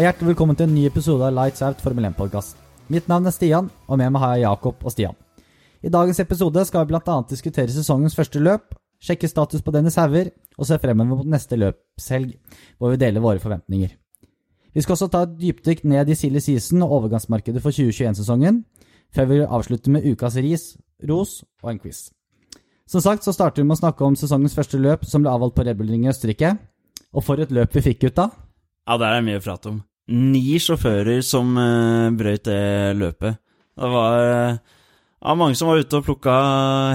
og hjertelig velkommen til en ny episode av Lights Out Formel 1-podkast. Mitt navn er Stian, og med meg har jeg Jakob og Stian. I dagens episode skal vi bl.a. diskutere sesongens første løp, sjekke status på Dennis Hauger og se fremover mot neste løpshelg, hvor vi deler våre forventninger. Vi skal også ta et dypdykk ned i silly season og overgangsmarkedet for 2021-sesongen, før vi avslutter med ukas ris, ros og en quiz. Som sagt så starter vi med å snakke om sesongens første løp, som ble avholdt på Red i Østerrike. Og for et løp vi fikk, gutta. Ja, der er mye å prate om. Ni sjåfører som uh, brøyt det løpet. Det var uh, ja, mange som var ute og plukka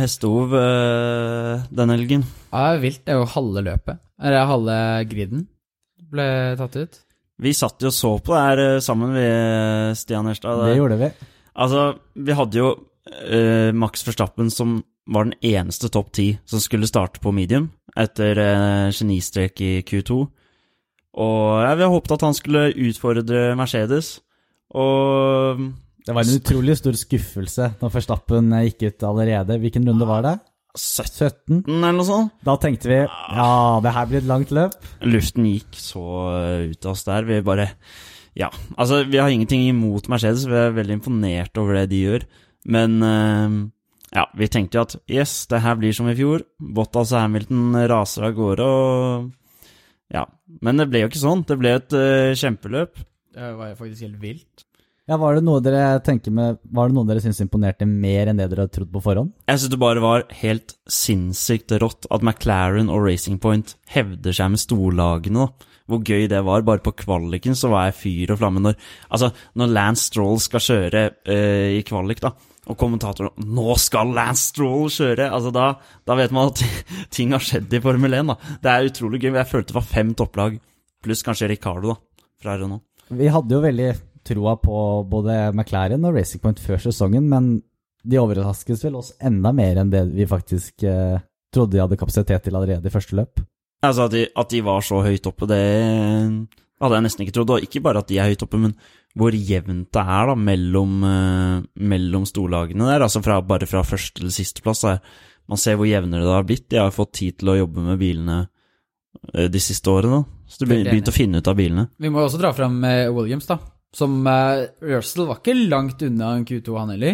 hestehov uh, den helgen. Ja, det er vilt. Det er jo halve løpet. Eller halve griden ble tatt ut. Vi satt jo og så på det her sammen, vi, Stian Herstad. Det gjorde vi. Altså, vi hadde jo Max Verstappen som var den eneste topp ti som skulle starte på medium etter uh, genistrek i Q2. Og jeg vi har håpet at han skulle utfordre Mercedes, og Det var en utrolig stor skuffelse når Verstappen gikk ut allerede. Hvilken runde var det? 17, eller noe sånt. Da tenkte vi ja, det her blir et langt løp. Luften gikk så ut av oss der. Vi bare Ja, altså, vi har ingenting imot Mercedes, vi er veldig imponert over det de gjør, men uh, ja, vi tenkte jo at yes, det her blir som i fjor. Bottas og Hamilton raser av gårde og Ja. Men det ble jo ikke sånn. Det ble et uh, kjempeløp. Det var jo faktisk helt vilt. Ja, Var det noe dere tenker med, var det noe dere syntes imponerte mer enn det dere hadde trodd på forhånd? Jeg synes det bare var helt sinnssykt rått at McLaren og Racing Point hevder seg med storlagene. da. Hvor gøy det var. Bare på kvaliken så var jeg fyr og flamme når Altså, når Lance Stroll skal kjøre uh, i kvalik, da og kommentatoren 'Nå skal Lance Stroll kjøre!' Altså da, da, vet man at ting har skjedd i Formel 1. da. Det er utrolig gøy. Jeg følte det var fem topplag, pluss kanskje Ricardo da, fra Renault. Vi hadde jo veldig troa på både McLaren og Racing Point før sesongen, men de overraskes vel oss enda mer enn det vi faktisk eh, trodde de hadde kapasitet til allerede i første løp. Altså at de, at de var så høyt oppe, det hadde jeg nesten ikke trodd. Og ikke bare at de er høyt oppe, men hvor jevnt det er da mellom, uh, mellom storlagene der. Altså fra, bare fra første til sisteplass. Man ser hvor jevnere det har blitt. De har fått tid til å jobbe med bilene uh, de siste årene. Da. Så du begynte å finne ut av bilene. Vi må også dra fram uh, Williams, da. Som Russell var ikke langt unna en Q2, han heller.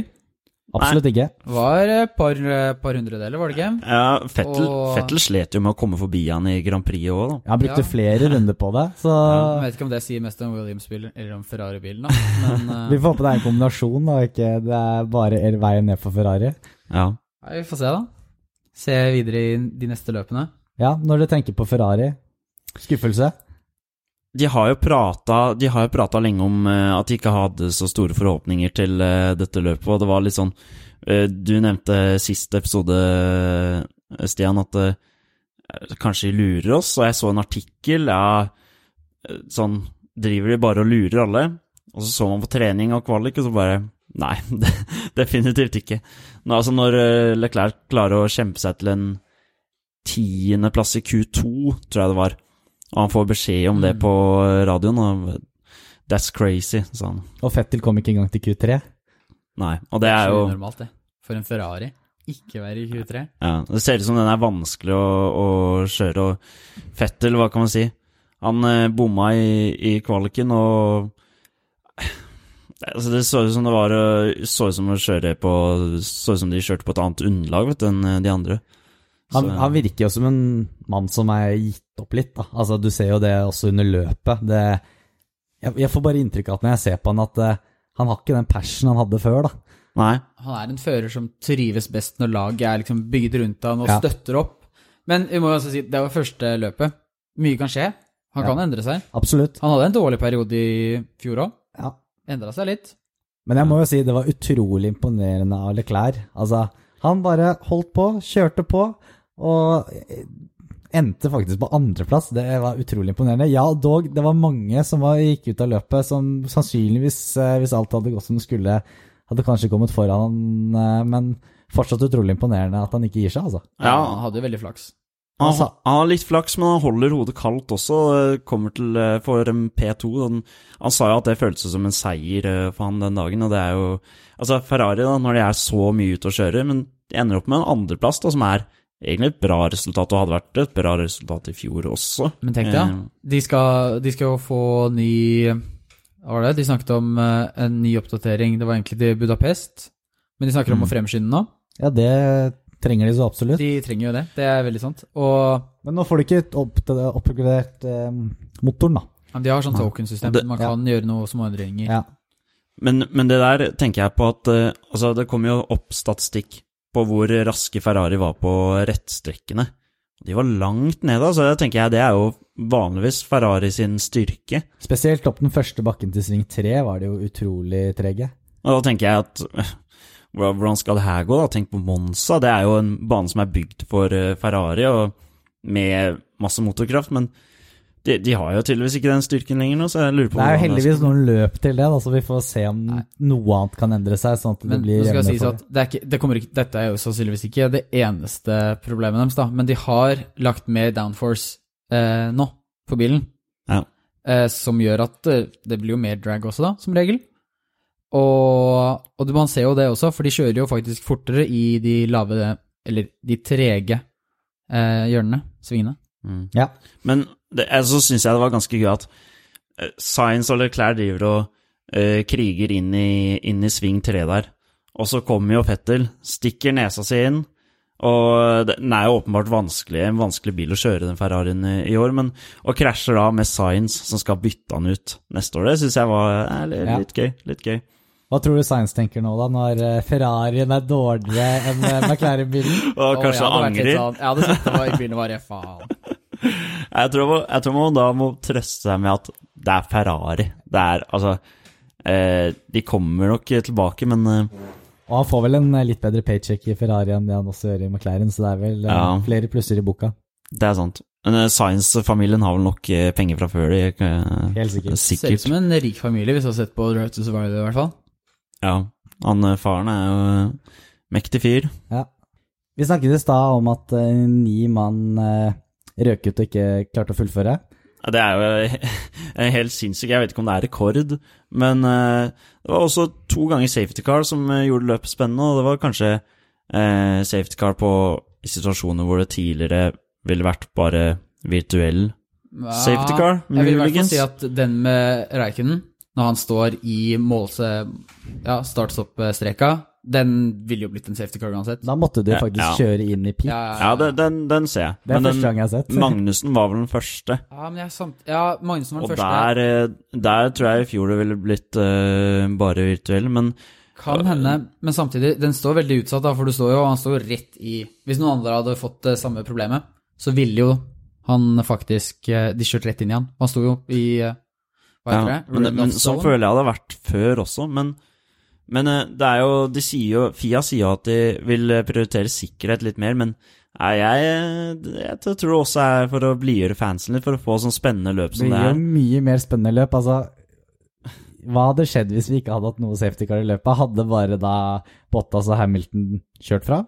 Absolutt ikke. Var et par, par hundredeler, var det ikke? Ja, Fettel, og... Fettel, slet jo med å komme forbi han i Grand Prix òg, da. Han brukte ja. flere runder på det, så ja, Jeg vet ikke om det sier mest om Williams-bilen eller om Ferrari-bilen, da. Men, uh... vi får håpe det er en kombinasjon, da, ikke det er bare veien ned for Ferrari. Ja. ja. Vi får se, da. Se videre i de neste løpene. Ja, når du tenker på Ferrari, skuffelse? De har jo prata, lenge om uh, at de ikke hadde så store forhåpninger til uh, dette løpet, og det var litt sånn uh, Du nevnte sist episode, Stian, at kanskje de lurer oss, og jeg så en artikkel Ja, sånn Driver de bare og lurer alle? Og så så man på trening og kvalik, og så bare Nei, definitivt ikke. Nå, altså Når Leclerc klarer å kjempe seg til en tiendeplass i Q2, tror jeg det var og han får beskjed om det mm. på radioen. Og That's crazy, sa han. Og Fettel kom ikke engang til Q3? Nei, og det er jo normalt, det. For en Ferrari. Ikke være i Q3. Ja, Det ser ut som den er vanskelig å, å kjøre, og Fettel, hva kan man si? Han eh, bomma i, i kvaliken, og altså Det så ut som det var Så ut som å kjøre på Så ut som de kjørte på et annet underlag vet du, enn eh, de andre. Han, han, virker jo som en mann som er gitt opp litt. Da. Altså, du ser jo det også under løpet. Det, jeg, jeg, får bare inntrykk av at når jeg ser på han, at uh, han har ikke den passion han hadde før. da. Nei. Han er en fører som trives best når laget er liksom bygd rundt han og ja. støtter opp. Men vi må jo også si, det var første løpet. Mye kan skje. Han ja. kan endre seg. Absolutt. Han hadde en dårlig periode i fjor òg. Ja. Endra seg litt. Men jeg må jo si det var utrolig imponerende av Leclerc. Altså, han bare holdt på, kjørte på. Og endte faktisk på andreplass. Det var utrolig imponerende. Ja, dog, det var mange som var, gikk ut av løpet som sannsynligvis, eh, hvis alt hadde gått som det skulle, hadde kanskje kommet foran eh, men fortsatt utrolig imponerende at han ikke gir seg, altså. Ja, han hadde jo veldig flaks. Han, han, har litt flaks, men han holder hodet kaldt også. Eh, kommer til for en P2. Han, han sa jo at det føltes som en seier for han den dagen, og det er jo Altså, Ferrari, da, når de er så mye ute å kjøre, men de ender opp med en andreplass, da, som er egentlig et bra resultat, og hadde vært et bra resultat i fjor også. Men tenk deg. Eh, de skal, de skal jo få ny hva var det? De snakket om eh, en ny oppdatering. Det var egentlig til Budapest, men de snakker om Mm. å fremskynde nå. Ja, det trenger de så absolutt. De trenger jo det. Det er veldig sant. Og Men nå får de ikke opp, oppgradert eh, motoren, da. ja, de har sånn token-system. Det- Man ja. kan gjøre noe småendringer. Ja. Men, men det der tenker jeg på at uh, Altså, det kommer jo opp statistikk på hvor raske Ferrari var på rettstrekkene. De var langt nede, så Det tenker jeg det er jo vanligvis Ferrari sin styrke. Spesielt opp den første bakken til sving 3 var de jo utrolig trege. Og da tenker jeg at hvordan skal det her gå, da? Tenk på Monza. Det er jo en bane som er bygd for eh, Ferrari, og med masse motorkraft, men de, de har jo tydeligvis ikke den styrken lenger nå, så jeg lurer på Det er jo heldigvis skal- noen løp til det, da, så vi får se om Nei. noe annet kan endre seg. sånn at det Men blir skal jevnere sies for at det er ikke, det kommer ikke, dette er jo sannsynligvis ikke det eneste problemet deres, da, men de har lagt mer downforce eh, nå på bilen, Ja. eh, som gjør at eh, det blir jo mer drag også, da, som regel. Og, og man ser jo det også, for de kjører jo faktisk fortere i de lave, eller de trege eh, hjørnene, svingene. Mm. Ja. Men det, så syns jeg det var ganske gøy at eh, Science og Leclerc driver og uh, kriger inn i, inn i sving 3 der. Og så kommer jo Fettel, stikker nesa si inn. Og den er jo åpenbart vanskelig, en vanskelig bil å kjøre, den Ferrarien i, år. Men og krasjer da med Science, som skal bytte han ut neste år. Det syns jeg var eh, litt, litt gøy. Litt gøy. Hva tror du Science tenker nå, da, når eh, Ferrarien er dårligere enn eh, McLaren-bilen? Og kanskje litt angrer. Sånn, jeg hadde sittet i bilen og bare faen. Jeg tror, man- jeg tror man da må trøste seg med at det er Ferrari. Det er altså eh, De kommer nok tilbake, men eh, Og han får vel en eh, litt bedre paycheck i Ferrari enn det han også gjør i McLaren, så det er vel eh, Ja. flere plusser i boka. Det er sant. Men Science-familien har vel nok penger fra før, de. eh, Helt sikkert. Ser ut som en rik familie, hvis du har sett på Drive to Survive, i hvert fall. Ja. Han eh, faren er jo eh, mektig fyr. Ja. Vi snakket i stad om at uh, ni mann uh, røk ut og ikke klarte å fullføre. Ja, Det er jo eh, helt sinnssykt. Jeg vet ikke om det er rekord, men uh, det var også to ganger safety car som eh, gjorde løpet spennende, og det var kanskje eh, safety car på i situasjoner hvor det tidligere ville vært bare virtuell Ja, safety car, Jeg vil i hvert fall si at den med Reikenen, når han står i målse... Ja, start-stopp-streka, den ville jo blitt en safety car uansett. Da måtte du Ja, faktisk ja. kjøre inn i pit. Ja, Ja, det, den, den ser jeg. Det er Men første gang jeg har sett. Magnussen var vel den første. Ja, men jeg samt... Ja, Magnussen var Og den første. der, eh, der tror jeg i fjor det ville blitt uh, bare virtuell, men Kan hende, men samtidig, den står veldig utsatt, da, for du står jo, han står jo rett i Hvis noen andre hadde fått det samme problemet, så ville jo han faktisk eh, De kjørt rett inn i han. Han sto jo i eh, Hva heter Ja, det? men, men sånn føler jeg det har vært før også, men, men eh, det er jo De sier jo Fia sier jo at de vil eh, prioritere sikkerhet litt mer, men nei, jeg, eh, jeg tror det også er for å blidgjøre fansen litt, for å få sånn spennende løp som Det er det blir jo mye mer spennende løp. Altså, hva hadde skjedd hvis vi ikke hadde hatt noe safety car i løpet? Hadde bare da Bottas og Hamilton kjørt fra?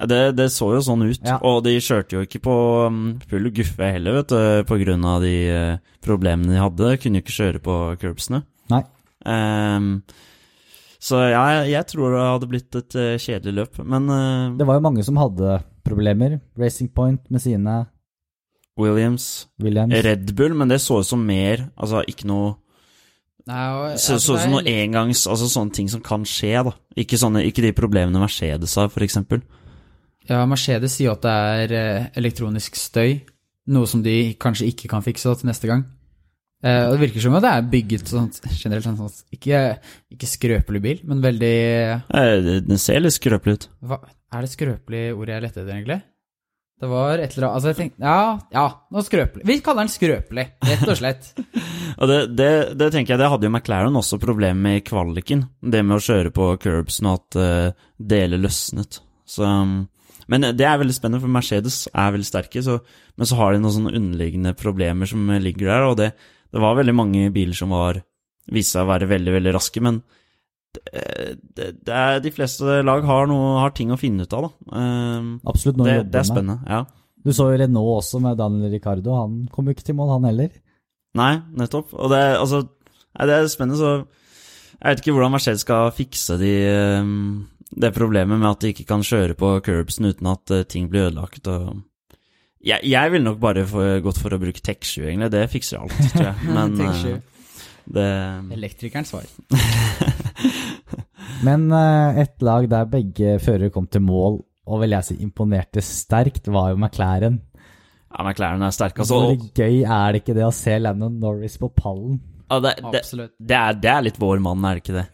Ja, Det, det så jo sånn ut, Ja. og de kjørte jo ikke på um, full guffe heller, vet du, på grunn av de eh, problemene de hadde. Kunne jo ikke kjøre på curbsene. Nei. Um, så ja, jeg, jeg tror det hadde blitt et eh, kjedelig løp, men uh, Det var jo mange som hadde problemer. Racing Point med sine Williams Williams. Red Bull, men det så ut som mer Altså ikke noe Nei, og, Så altså, så ut som noe engangs Altså sånne ting som kan skje, da. Ikke, sånne, ikke de problemene Mercedes har, for eksempel. Ja, Mercedes sier at det er eh, elektronisk støy, noe som de kanskje ikke kan fikse til neste gang. Eh, og det virker som at det er bygget sånn generelt sånn ikke, ikke skrøpelig bil, men veldig Den ser litt skrøpelig ut. hva, Er det skrøpelig ordet jeg lette etter, egentlig? Det var et eller annet Altså, jeg tenkte Ja, ja, noe skrøpelig. Vi kaller den skrøpelig, rett og slett. Og det, det, det tenker jeg, det hadde jo McLaren også problemer med i kvaliken. Det med å kjøre på curbsen og at uh, deler løsnet. Så, um, men det er veldig spennende, for Mercedes er veldig sterke. Så, men så har de noen sånne underliggende problemer som ligger der. Og det, det var veldig mange biler som var viste seg å være veldig, veldig raske. Men det, det, det er, de fleste lag har, noe, har ting å finne ut av, da. Um, Absolutt noe å jobbe med. det er spennende. ja. Du så jo Renault også med Daniel Ricardo. Han kom jo ikke til mål, han heller. Nei, nettopp. Og det, altså, det er spennende, så Jeg vet ikke hvordan Mercedes skal fikse de, ehm, det problemet med at de ikke kan kjøre på curbsen uten at eh, ting blir ødelagt. Og jeg, jeg ville nok bare få, gått for å bruke Tech7, egentlig. Det fikser alt, tror jeg. Men, Tech7. eh, Det Elektrikerens svar. Men eh, et lag der begge førere kom til mål, og vil jeg si imponerte sterkt, var jo McLaren. Ja, McLaren er sterk, altså. Hvor gøy er det ikke det å se Landon Norris på pallen? Ja, det, det, det, er, det er litt vår mann, er det ikke det?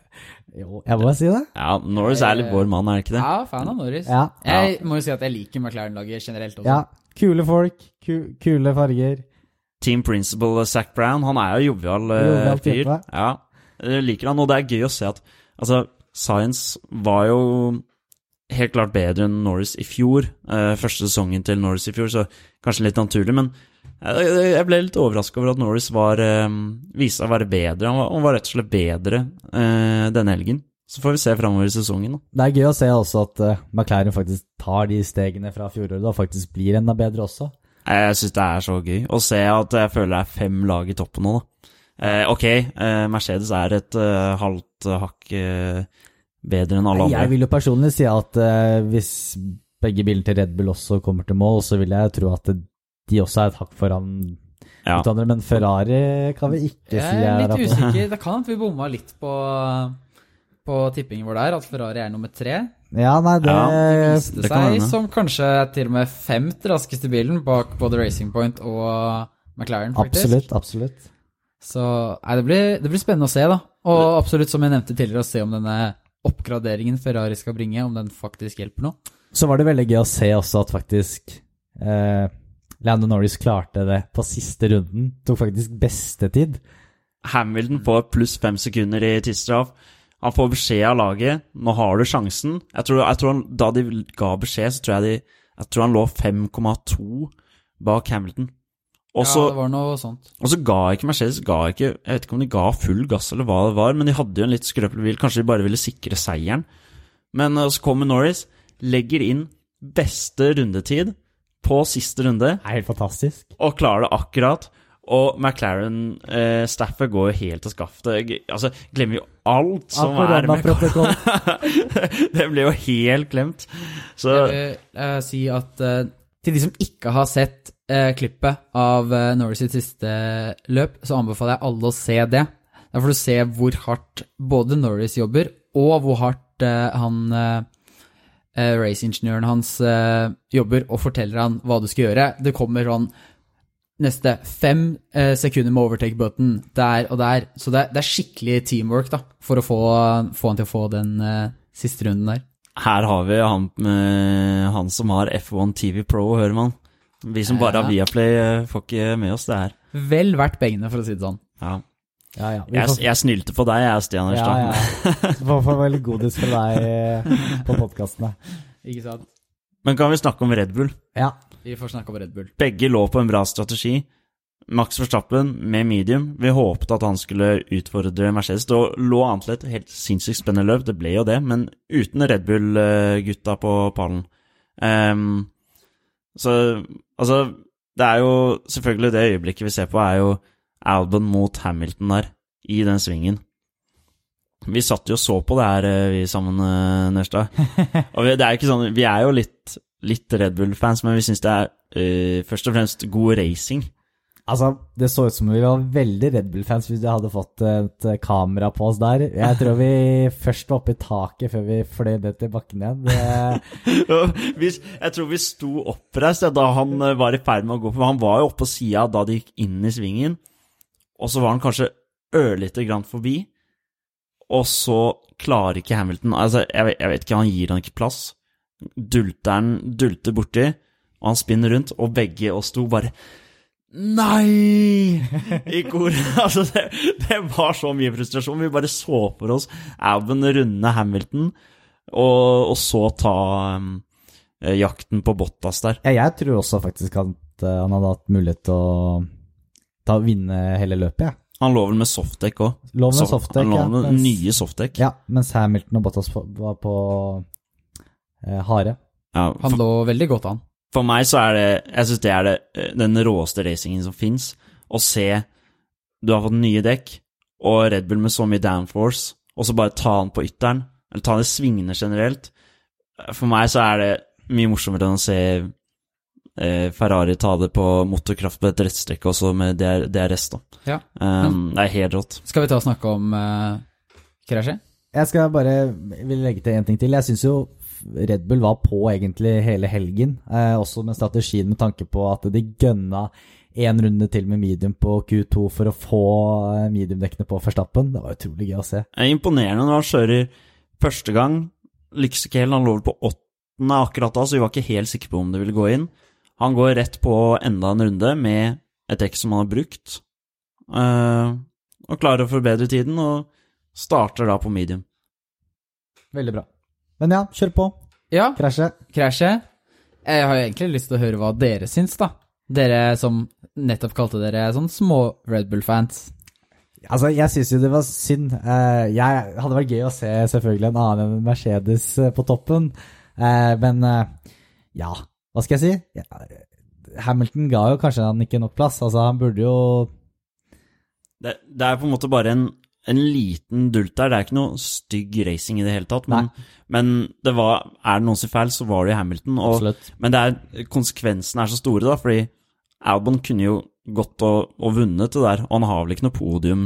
Jo, jeg må si det. Ja, Norris er litt vår mann, er det ikke det? Ja, fan av Norris. Ja. Jeg må jo si at jeg liker McLaren-laget generelt også. Ja, kule folk, ku, kule farger. Team principal Zac Brown, han er jo jovial eh, fyr. type. Ja, jeg liker han, og det er gøy å se at Altså, Science var jo helt klart bedre enn Norris i fjor. eh, første sesongen til Norris i fjor, så kanskje litt naturlig, men jeg, ble litt overraska over at Norris var eh, viste seg å være bedre. Han var, han var rett og slett bedre eh, denne helgen. Så får vi se framover i sesongen, da. Det er gøy å se også at uh, McLaren faktisk tar de stegene fra fjoråret og faktisk blir enda bedre også. Jeg syns det er så gøy å se at jeg føler det er fem lag i toppen nå, da. Eh, ok, eh, Mercedes er et uh, halvt hakk uh, bedre enn alle andre. Jeg vil jo personlig si at eh, hvis begge bilene til Red Bull også kommer til mål, så vil jeg tro at de også er et hakk foran Ja. Andre, Men Ferrari kan vi ikke si Jeg er litt usikker. Det kan at vi bomma litt på, på tippingen vår der, at Ferrari er nummer tre. Ja, nei, det, Ja, Det viste det seg hende. som kanskje til og med femt raskeste bilen bak både Racing Point og McLaren, faktisk. Absolutt, absolutt. Så nei, det, blir, det blir spennende å se, da. Og absolutt, som jeg nevnte tidligere, å se om denne oppgraderingen Ferrari skal bringe, om den faktisk hjelper noe. Så var det veldig gøy å se også at faktisk eh, Lando Norris klarte det på siste runden. Tok faktisk beste tid. Hamilton får pluss fem sekunder i tidsstraff. Han får beskjed av laget 'nå har du sjansen'. Jeg tror, jeg tror han, Da de ga beskjed, så tror jeg de Jeg tror han lå 5,2 bak Hamilton. Også, ja, det var noe sånt. og så ga ikke Mercedes ga ikke, Jeg vet ikke om de ga full gass eller hva det var, men de hadde jo en litt skrøpelig bil. Kanskje de bare ville sikre seieren. Men eh, så kommer Norris, legger inn beste rundetid på siste runde, Det er helt fantastisk. og klarer det akkurat. Og McLaren eh, Staffet går jo helt til skaftet. Altså, glemmer jo alt som er med. Det ble jo helt glemt. Så Jeg vil uh, si at uh, til de som ikke har sett uh, klippet av uh, Norris sitt siste løp, så anbefaler jeg alle å se det. Der får du se hvor hardt både Norris jobber, og hvor hardt han uh, raceingeniøren hans eh, jobber, og forteller han hva du skal gjøre. Det kommer sånn neste fem eh, sekunder med overtake button der og der. Så det det er skikkelig teamwork da, for å få, få han til å få den siste runden der. her har vi han, med, han som har F1 TV Pro, hører man. Vi som bare har Viaplay, får ikke med oss det her. Vel verdt pengene, for å si det sånn. Ja. Ja, ja. Jeg, jeg snylte på deg, jeg, Stian ja, Ørstad. ja. Vi får få veldig godis fra deg eh, på podkastene. Ikke sant? Men kan vi snakke om Red Bull? Ja. Vi får snakke om Red Bull. Begge lå på en bra strategi. Max Verstappen med medium. Vi håpet at han skulle utfordre Mercedes. Det lå an til et helt sinnssykt spennende løp, det ble jo det, men uten Red Bull-gutta på pallen. Um, så altså Det er jo selvfølgelig det øyeblikket vi ser på, er jo Albon mot Hamilton der, i den svingen. Vi satt jo og så på det her, eh, vi sammen, eh, Nørstad. Og vi, det er ikke sånn, vi er jo litt, litt Red Bull-fans, men vi syns det er uh, først og fremst god racing. Altså, det så ut som vi var veldig Red Bull-fans hvis vi hadde fått et kamera på oss der. Jeg tror vi først var oppe i taket før vi fløy ned til bakken igjen. Jeg tror vi sto oppreist da han var i ferd med å gå på. Han var jo oppe på sida da de gikk inn i svingen, og så var han kanskje ørlite grann forbi. Og så klarer ikke Hamilton Altså, jeg, vet- jeg vet ikke, han gir han ikke plass. Dulteren dulter borti, og han spinner rundt, og begge oss to bare Nei! I kor. Altså, det, det var så mye frustrasjon. Vi bare så for oss Albon runde Hamilton, og, og så ta um, eh, jakten på Bottas der. ja, jeg tror også faktisk at eh, han hadde hatt mulighet til å ta, vinne hele løpet, jeg. Han lå vel med softdekk òg. Lå med softdekk, Han lå ja, med mens- nye softdekk. Ja, mens Hamilton og Bottas var på eh, harde. Ja, Han lå veldig godt an. for meg så er det Jeg syns det er det, eh, den råeste racingen som fins. Å se du har fått nye dekk, og Red Bull med så mye downforce, og så bare ta han på ytteren, eller ta han i svingene generelt. For meg så er det mye morsommere enn å se eh, Ferrari ta det på motorkraft på et rettstrekke også med DR DRS, da. Ja. Um, det er helt rått. Skal vi ta og snakke om uh, krasjet? Jeg skal bare vil legge til en ting til. Jeg syns jo Red Bull var på egentlig hele helgen, eh, også med strategien med tanke på at de gønna én runde til med medium på Q2 for å få eh, mediumdekkene på Verstappen. Det var utrolig gøy å se. Det er imponerende når han kjører første gang. Lykkes ikke helt, han lå vel på åttende akkurat da, så vi var ikke helt sikre på om det ville gå inn. Han går rett på enda en runde med et dekk som han har brukt, eh, og klarer å forbedre tiden, og starter da på medium. Veldig bra. Men ja, kjør på. Ja, Krasje. Krasje. Jeg har jo egentlig lyst til å høre hva dere syns, da. Dere som nettopp kalte dere sånn små Red Bull-fans. Altså, jeg syns jo det var synd. Eh, jeg hadde vært gøy å se selvfølgelig en annen enn Mercedes eh, på toppen, eh, men ja, hva skal jeg si? Ja, Hamilton ga jo kanskje han ikke nok plass. Altså, han burde jo Det, det er på en måte bare en, en liten dult der. Det er ikke noe stygg racing i det hele tatt. Men, men det var, er det noen som feil, så var det jo Hamilton. Og, men er, konsekvensene er så store, da, fordi Albon kunne jo gått og, og vunnet det der, og han har vel ikke noe podium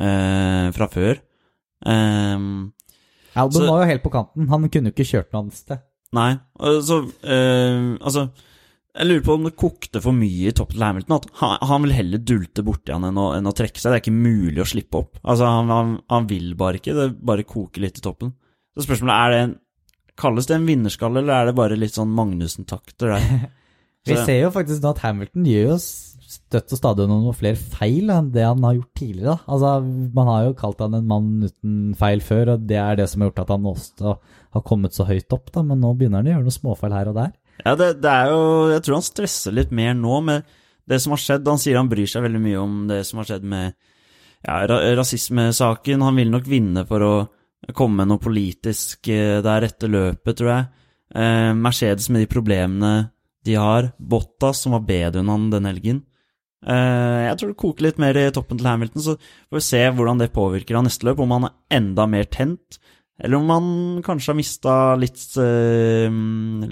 eh, fra før. Ehm, Albon Så- var jo helt på kanten. Han kunne jo ikke kjørt noe annet sted. Nei, og så eh, Altså, jeg lurer på om det kokte for mye i toppen til Hamilton. At han, han vil heller dulte borti han enn å, enn å trekke seg. Det er ikke mulig å slippe opp. Altså, han, han, han vil bare ikke. Det bare koker litt i toppen. Så spørsmålet er det en Kalles det en vinnerskalle, eller er det bare litt sånn Magnussen-takter der? Vi ser jo faktisk nå at Hamilton gjør jo støtt og stadig noen flere feil enn det han har gjort tidligere. Altså, Man har jo kalt han en mann uten feil før, og det er det som har gjort at han også har kommet så høyt opp. da, Men nå begynner han å gjøre noen småfeil her og der. Ja, det, det er jo Jeg tror han stresser litt mer nå med det som har skjedd. Han sier han bryr seg veldig mye om det som har skjedd med ja, rasismesaken. Han vil nok vinne for å komme med noe politisk eh, der etter løpet, tror jeg. Eh, Mercedes med de problemene de har. Bottas, som var bedre enn han den helgen. Eh, jeg tror det koker litt mer i toppen til Hamilton, så får vi se hvordan det påvirker han neste løp. Om han er enda mer tent, eller om han kanskje har mista litt, uh,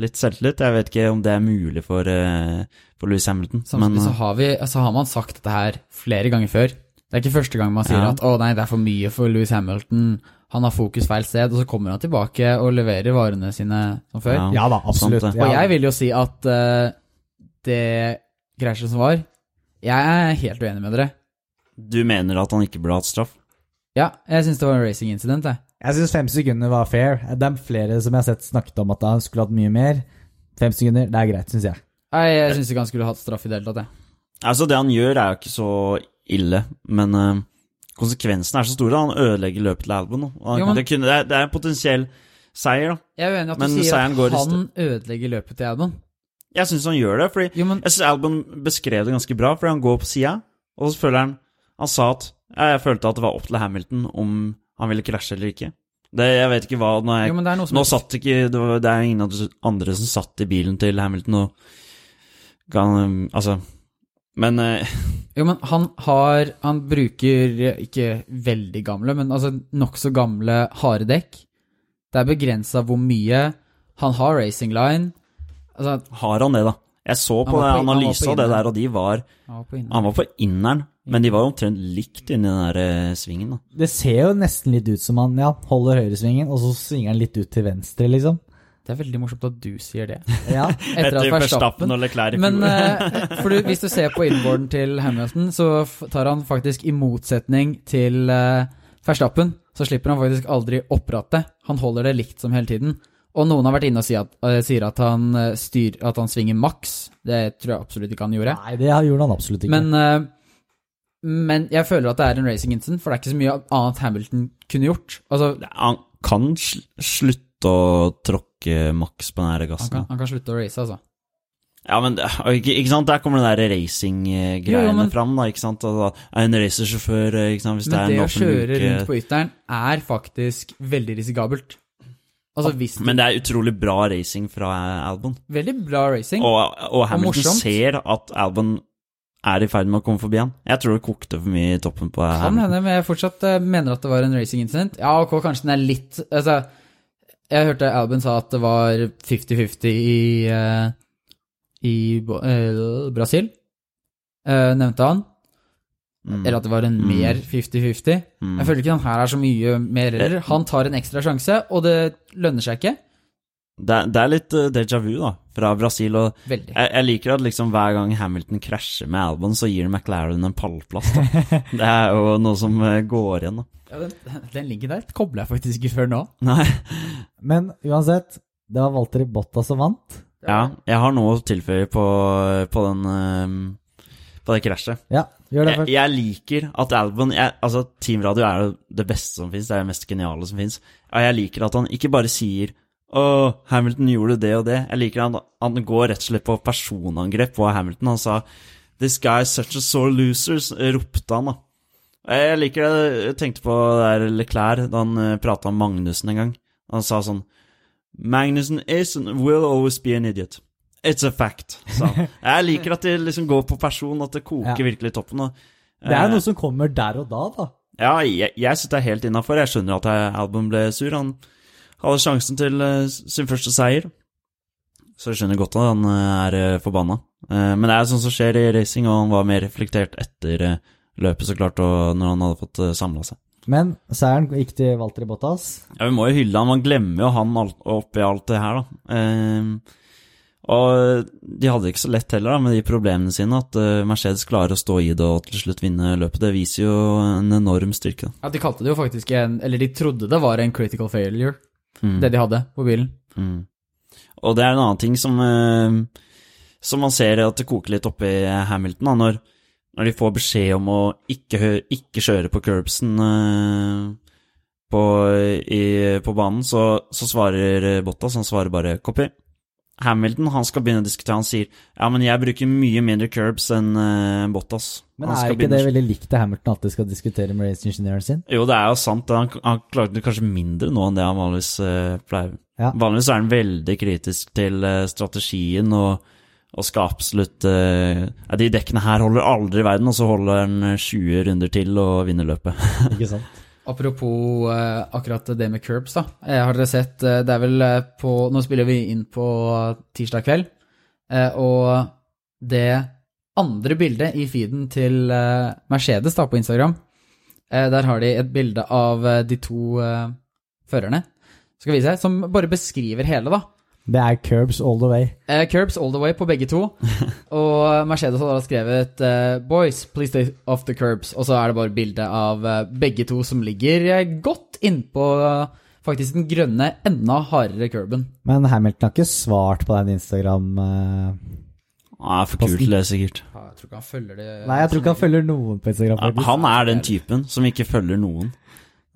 litt selvtillit. Jeg vet ikke om det er mulig for, uh, for Louis Hamilton. Samtidig så har, vi, så har man sagt dette her flere ganger før. Det er ikke første gang man sier Ja. at 'å nei, det er for mye for Louis Hamilton', han har fokus feil sted, og så kommer han tilbake og leverer varene sine som før. Ja. Ja da, absolutt. sant. Ja. Og jeg vil jo si at uh, det krasjet som var Jeg er helt uenig med dere. du mener at han ikke burde hatt straff? Ja, jeg syns det var en racing incident, jeg. Jeg syns fem sekunder var fair. Det er flere som jeg har sett snakket om at han skulle hatt mye mer. Fem sekunder, det er greit, syns jeg. Nei, jeg syns ikke han skulle hatt straff i det hele tatt, jeg. Altså, det han gjør, er jo ikke så ille, men uh, konsekvensene er så store. Han ødelegger løpet til Albon. han- Jo, men- det, kunne, det, er, det er en potensiell seier, da. Jeg er uenig at Men du sier at han ødelegger løpet til Albon. Jeg syns han gjør det, fordi Jo, men Jeg synes Albon beskrev det ganske bra, fordi han går på sida, og så føler han Han sa at ja, jeg følte at det var opp til Hamilton om han ville krasje eller ikke. Det, jeg vet ikke hva Nå, jeg, Jo, det er nå satt ikke det, var, det er ingen andre som satt i bilen til Hamilton og kan, han Altså Men eh, Jo, men han har Han bruker ikke veldig gamle, men altså nokså gamle harde dekk. Det er begrensa hvor mye Han har racing line. Altså, har han det, da? Jeg så på, Han analysa av det der, og de var han var på inne. Han var på inneren, men de var jo omtrent likt inni den der eh, svingen, da. Det ser jo nesten litt ut som han ja, holder høyresvingen, og så svinger han litt ut til venstre, liksom. Det er veldig morsomt at du sier det. Ja, Etter at Verstappen og Leclerc i Men fjor. eh, for du, hvis du ser på inboarden til Hamilton, så tar han faktisk i motsetning til uh, Verstappen, så slipper han faktisk aldri opprattet. Han holder det likt som hele tiden. Og noen har vært inne og sier at, uh, sier at, han, eh, styr, at han svinger maks. Det tror jeg absolutt ikke han gjorde. Nei, det gjorde han absolutt ikke. Men, eh, men jeg føler at det er en racing incident, for det er ikke så mye annet Hamilton kunne gjort. Altså, Han kan sl slutte å tråkke maks på den her han gassen. kan, han kan slutte å race, altså. Ja, men ikke, ikke sant, der kommer den der racing-greiene men- fram, da, ikke sant. Altså, en racersjåfør, eh, ikke sant, hvis det Men er det å kjøre rundt på ytteren er faktisk veldig risikabelt. Altså hvis du Men det er utrolig bra racing fra Albon. Veldig bra racing. Og, og Hamilton og ser at Albon er i ferd med å komme forbi han. Jeg tror det kokte for mye i toppen på Kan hende, men jeg fortsatt eh, mener at det var en racing incident. Ja, ok, kanskje den er litt Altså, jeg hørte Albin sa at det var 50-50 i, eh, i eh, Brasil, nevnte han. Mm. Eller at det var en mer 50-50. Mm. Jeg føler ikke han her er så mye mer heller. Han tar en ekstra sjanse, og det lønner seg ikke. Det, er- det er litt uh, déjà vu, da, fra Brasil. Og jeg, jeg liker at liksom hver gang Hamilton krasjer med Albon, så gir McLaren en pallplass. Da. det er jo noe som eh, går igjen, da. Ja, den, den ligger der kobler jeg faktisk ikke før nå. Nei. Men uansett, det var Walter Ibotta som vant. Ja, jeg har noe å tilføye på, på den eh, På det krasjet. Ja, gjør det Jeg, først. jeg liker at Albon jeg, Altså, Teamradio er jo det beste som fins, det er det mest geniale som fins. Ja, jeg liker at han ikke bare sier å, Hamilton gjorde det og det. Jeg liker han, han går rett og slett på personangrep på Hamilton. Han sa 'This guy is such a sore loser', ropte han, da. Jeg liker det. Jeg tenkte på det der Leclerc da han uh, prata om Magnussen en gang. Han sa sånn Magnussen is and will always be an idiot. It's a fact, han. Jeg liker at de liksom går på person, at det koker Ja. virkelig i toppen. Og, Det er eh, noe som kommer der og da, da. Ja, jeg, jeg syns det er helt innafor. Jeg skjønner at Album ble sur. Han hadde sjansen til eh, sin første seier. Så jeg skjønner godt at han eh, er uh, forbanna. Eh, men det er sånt som skjer i racing, og han var mer reflektert etter eh, løpet, så klart, og når han hadde fått samla seg. Men seieren gikk til Walter Bottas. Ja, Vi må jo hylle han, man glemmer jo han oppi alt det her, da. Eh, og de hadde det ikke så lett heller da, med de problemene sine. At eh, Mercedes klarer å stå i det og til slutt vinne løpet. Det viser jo en enorm styrke. da. Ja, De kalte det jo faktisk en Eller de trodde det var en critical failure, Mm. det de hadde på bilen. Mm. Og det er en annen ting som, eh, som man ser at det koker litt oppe i Hamilton, da, når, når de får beskjed om å ikke, ikke kjøre på curbsen eh, på, i, på banen, så, så svarer Bottas, han svarer bare 'copy'. Hamilton han skal begynne å diskutere, han sier 'ja, men jeg bruker mye mindre curbs enn uh, Bottas'. Men er ikke det veldig likt det Hamilton alltid skal diskutere med raceingeniøren sin? Jo, det er jo sant. Han, han klarte kanskje mindre nå enn det han vanligvis uh, pleier. Ja. Vanligvis er han veldig kritisk til uh, strategien og, og skal absolutt De dekkene her holder aldri i verden, og så holder han eh, 20 runder til og vinner løpet. Ikke sant? Apropos eh, akkurat det med curbs, da. Eh, har dere sett eh, Det er vel eh, på Nå spiller vi inn på tirsdag kveld, eh, og det andre bildet i feeden til eh, Mercedes da på Instagram, der har de et bilde av de to førerne, skal vi som bare beskriver hele, da. Det er curbs all the way. Uh, curbs all the way på begge to. Og Mercedes har da skrevet uh, 'Boys, please stay off the curbs'. Og så er det bare bilde av uh, begge to som ligger godt innpå uh, faktisk den grønne, enda hardere curben. Men Hamilton har ikke svart på den Instagram Uh... Er for kult til det, sikkert. jeg tror ikke han følger det Nei, jeg tror ikke han følger noen på Instagram. Ja. Han er den typen som ikke følger noen.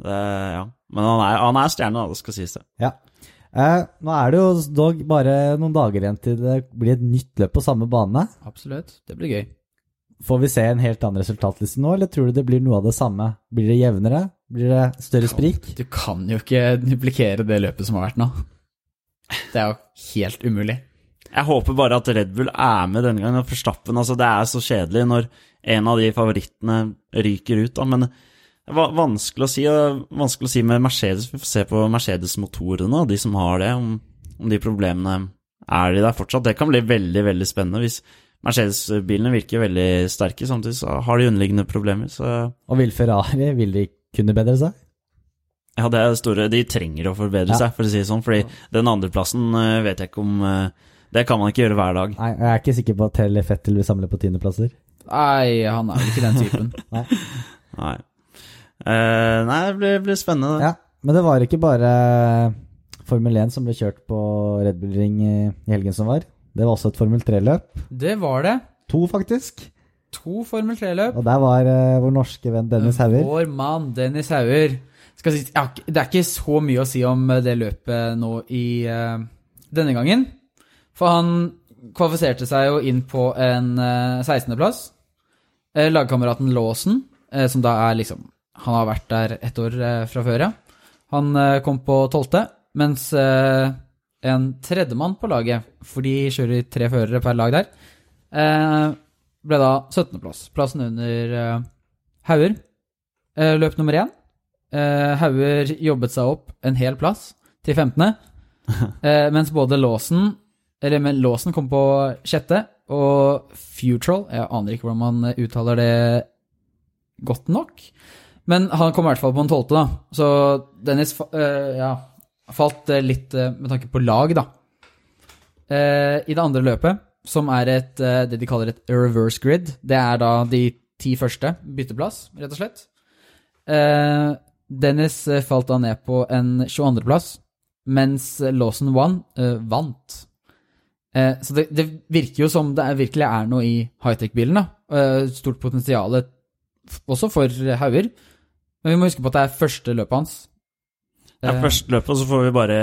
Det, ja. Men han er, han er stjerne, da, det skal sies det. Ja. Eh, nå er det jo dog bare noen dager igjen til det blir et nytt løp på samme bane. Absolutt. Det blir gøy. Får vi se en helt annen resultatliste nå, eller tror du det blir noe av det samme? Blir det jevnere? Blir det større sprik? Du kan jo ikke duplikere det løpet som har vært nå. Det er jo helt umulig. Jeg håper bare at Red Bull er med denne gangen. Forstappen, Verstappen, altså Det er så kjedelig når en av de favorittene ryker ut. da, Men det var vanskelig å si vanskelig å si med Mercedes. Vi får se på Mercedes-motorene og de som har det, om, om de problemene er de der fortsatt. Det kan bli veldig veldig spennende hvis Mercedes-bilene virker veldig sterke, samtidig så har de underliggende problemer. Så Og vil Ferrari vil de kunne bedre seg? ja, det er det store. De trenger å forbedre Ja. seg, for å si det sånn. fordi den andreplassen eh, vet jeg ikke om eh, Det kan man ikke gjøre hver dag. Nei, jeg er ikke sikker på at Terje Fettel vil samle på tiendeplasser. Nei, han er jo ikke den typen. Nei. Eh, nei, det blir, blir spennende. Ja, men det var ikke bare Formel 1 som ble kjørt på Red Bull Ring i helgen som var. Det var også et Formel 3-løp. Det var det. To, faktisk. To Formel 3-løp. Og der var uh, vår norske venn Dennis Hauger. Vår mann Dennis Hauger. Skal si, ja, det er ikke så mye å si om det løpet nå i uh, denne gangen. For han kvalifiserte seg jo inn på en uh, 16.-plass. Uh, lagkameraten Lawson, eh, som da er liksom Han har vært der ett år eh, fra før, ja. Han eh, kom på 12., mens eh, en tredjemann på laget, for de kjører tre førere per lag der, ble da 17.-plass. Plassen under Hauger. Løp nummer én. Hauger jobbet seg opp en hel plass til 15., eh, mens både Låsen Eller, men låsen kom på sjette, og Futrol Jeg aner ikke hvordan man uttaler det godt nok. Men han kom i hvert fall på en tolvte, da. Så Dennis eh, ja, falt eh, litt uh, med tanke på lag, da. Uh, I det andre løpet, som er et, det de kaller et reverse grid, det er da de ti første bytteplass, rett og slett. Dennis falt da ned på en 22.-plass, mens Lawson One vant. Så det, det virker jo som det er, virkelig er noe i high-tech-bilen. da. Stort potensial også for hauger. Men vi må huske på at det er første løpet hans. Ja, er første løpet, så får vi bare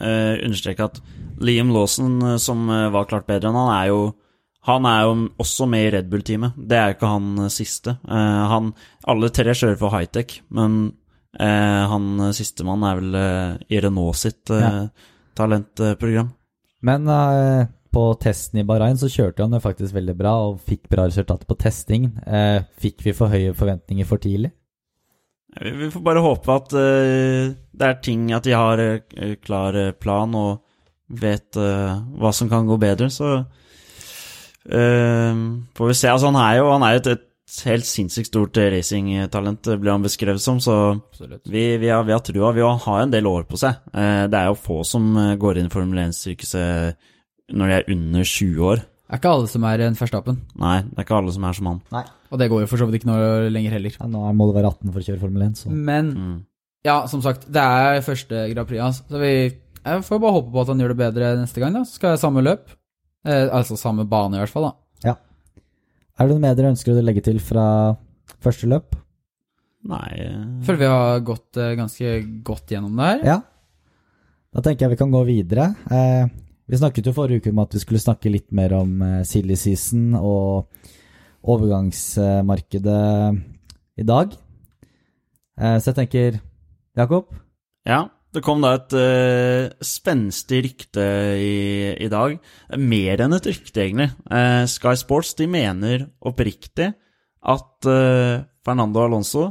uh, understreke at Liam Lawson, eh, som eh, var klart bedre enn han, er jo han er jo også med i Red Bull-teamet. Det er jo ikke han eh, siste. Eh, han, alle tre kjører for high-tech, men eh, han eh, sistemann er vel eh, i Renault sitt eh, Ja. talentprogram. Men eh, på testen i Bahrain så kjørte han jo faktisk veldig bra og fikk bra resultater på testing. Eh, fikk vi for høye forventninger for tidlig? Vi får bare håpe at uh, det er ting At de har uh, klar eh, plan og vet uh, hva som kan gå bedre, så får vi se. Altså, han er jo han er jo et, et helt sinnssykt stort racingtalent, ble han beskrevet som, så vi, vi, har, vi har trua. Vi har en del år på seg. Det er jo få som går inn i Formel 1-sirkuset når de er under 20 år. Det er ikke alle som er en Verstappen, Nei, det er ikke alle som er som han. Nei. og det går jo for så vidt ikke noe lenger heller. Ja, nå må du være 18 for å kjøre Formel 1, så Men Mm. ja, som sagt, det er første Grand Prix hans. Så vi jeg får bare håpe på at han gjør det bedre neste gang. da. Så skal jeg samme løp. Eh, altså samme bane, i hvert fall. da. Ja. Er det noe mer dere ønsker å legge til fra første løp? Nei Jeg Føler vi har gått eh, ganske godt gjennom det her. Ja. Da tenker jeg vi kan gå videre. Eh, vi snakket jo forrige uke om at vi skulle snakke litt mer om eh, silly season og overgangsmarkedet i dag. Eh, så jeg tenker Jakob? Ja, det kom da et uh, spenstig rykte i, i dag. Mer enn et rykte, egentlig. Uh, Sky Sports de mener oppriktig at uh, Fernando Alonso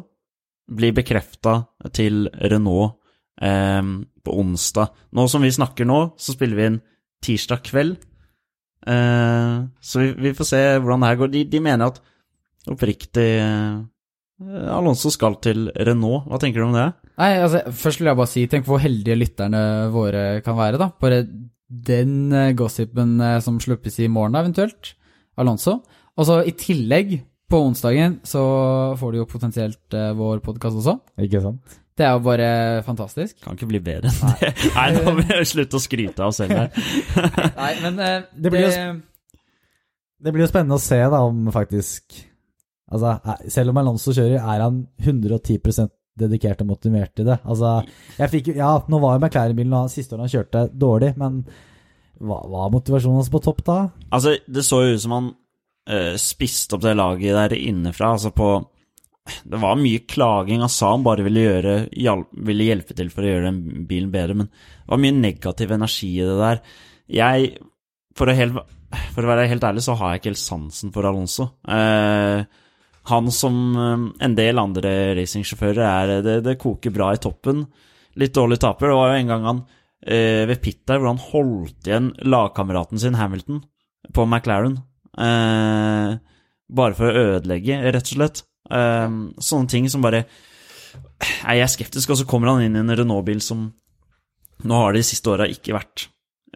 blir bekrefta til Renault på onsdag. Nå som vi snakker nå, så spiller vi inn tirsdag kveld. Eh, så vi, vi får se hvordan det her går. De, de mener at oppriktig eh, Alonso skal til Renault. Hva tenker du om det? Nei, altså, Først vil jeg bare si, tenk hvor heldige lytterne våre kan være. da. Bare den eh, gossipen som sluppes i morgen, eventuelt. Alonso. Og så i tillegg, på onsdagen, så får du jo potensielt vår podkast også. Ikke sant? Det er jo bare fantastisk. Kan ikke bli bedre enn det. Nei, nå må vi slutte å skryte av oss selv her. Nei, men uh, Det blir jo Det blir jo spennende å se da om faktisk Altså, er- selv om Alonso kjører, er han 110% dedikert og motivert til det. Altså, jeg fikk Ja, nå var jo McLaren-bilen og siste året han kjørte, dårlig, men hva var motivasjonen hans på topp da? Altså, det så jo ut som han uh, spiste opp det laget der innenfra. Altså på Det var mye klaging. Han sa han bare ville, gjøre, ville hjelpe til for å gjøre den bilen bedre, men det var mye negativ energi i det der. Jeg, for å, helt, for å være helt ærlig, så har jeg ikke helt sansen for Alonso. Eh, han som eh, en del andre racingsjåfører er det, det koker bra i toppen. Litt dårlig taper. Det var jo en gang han eh, ved pit der hvor han holdt igjen lagkameraten sin Hamilton på McLaren. Eh, bare for å ødelegge, rett og slett. Eh, sånne ting som bare Jeg er skeptisk, og så kommer han inn i en Renault-bil som nå har de siste åra ikke vært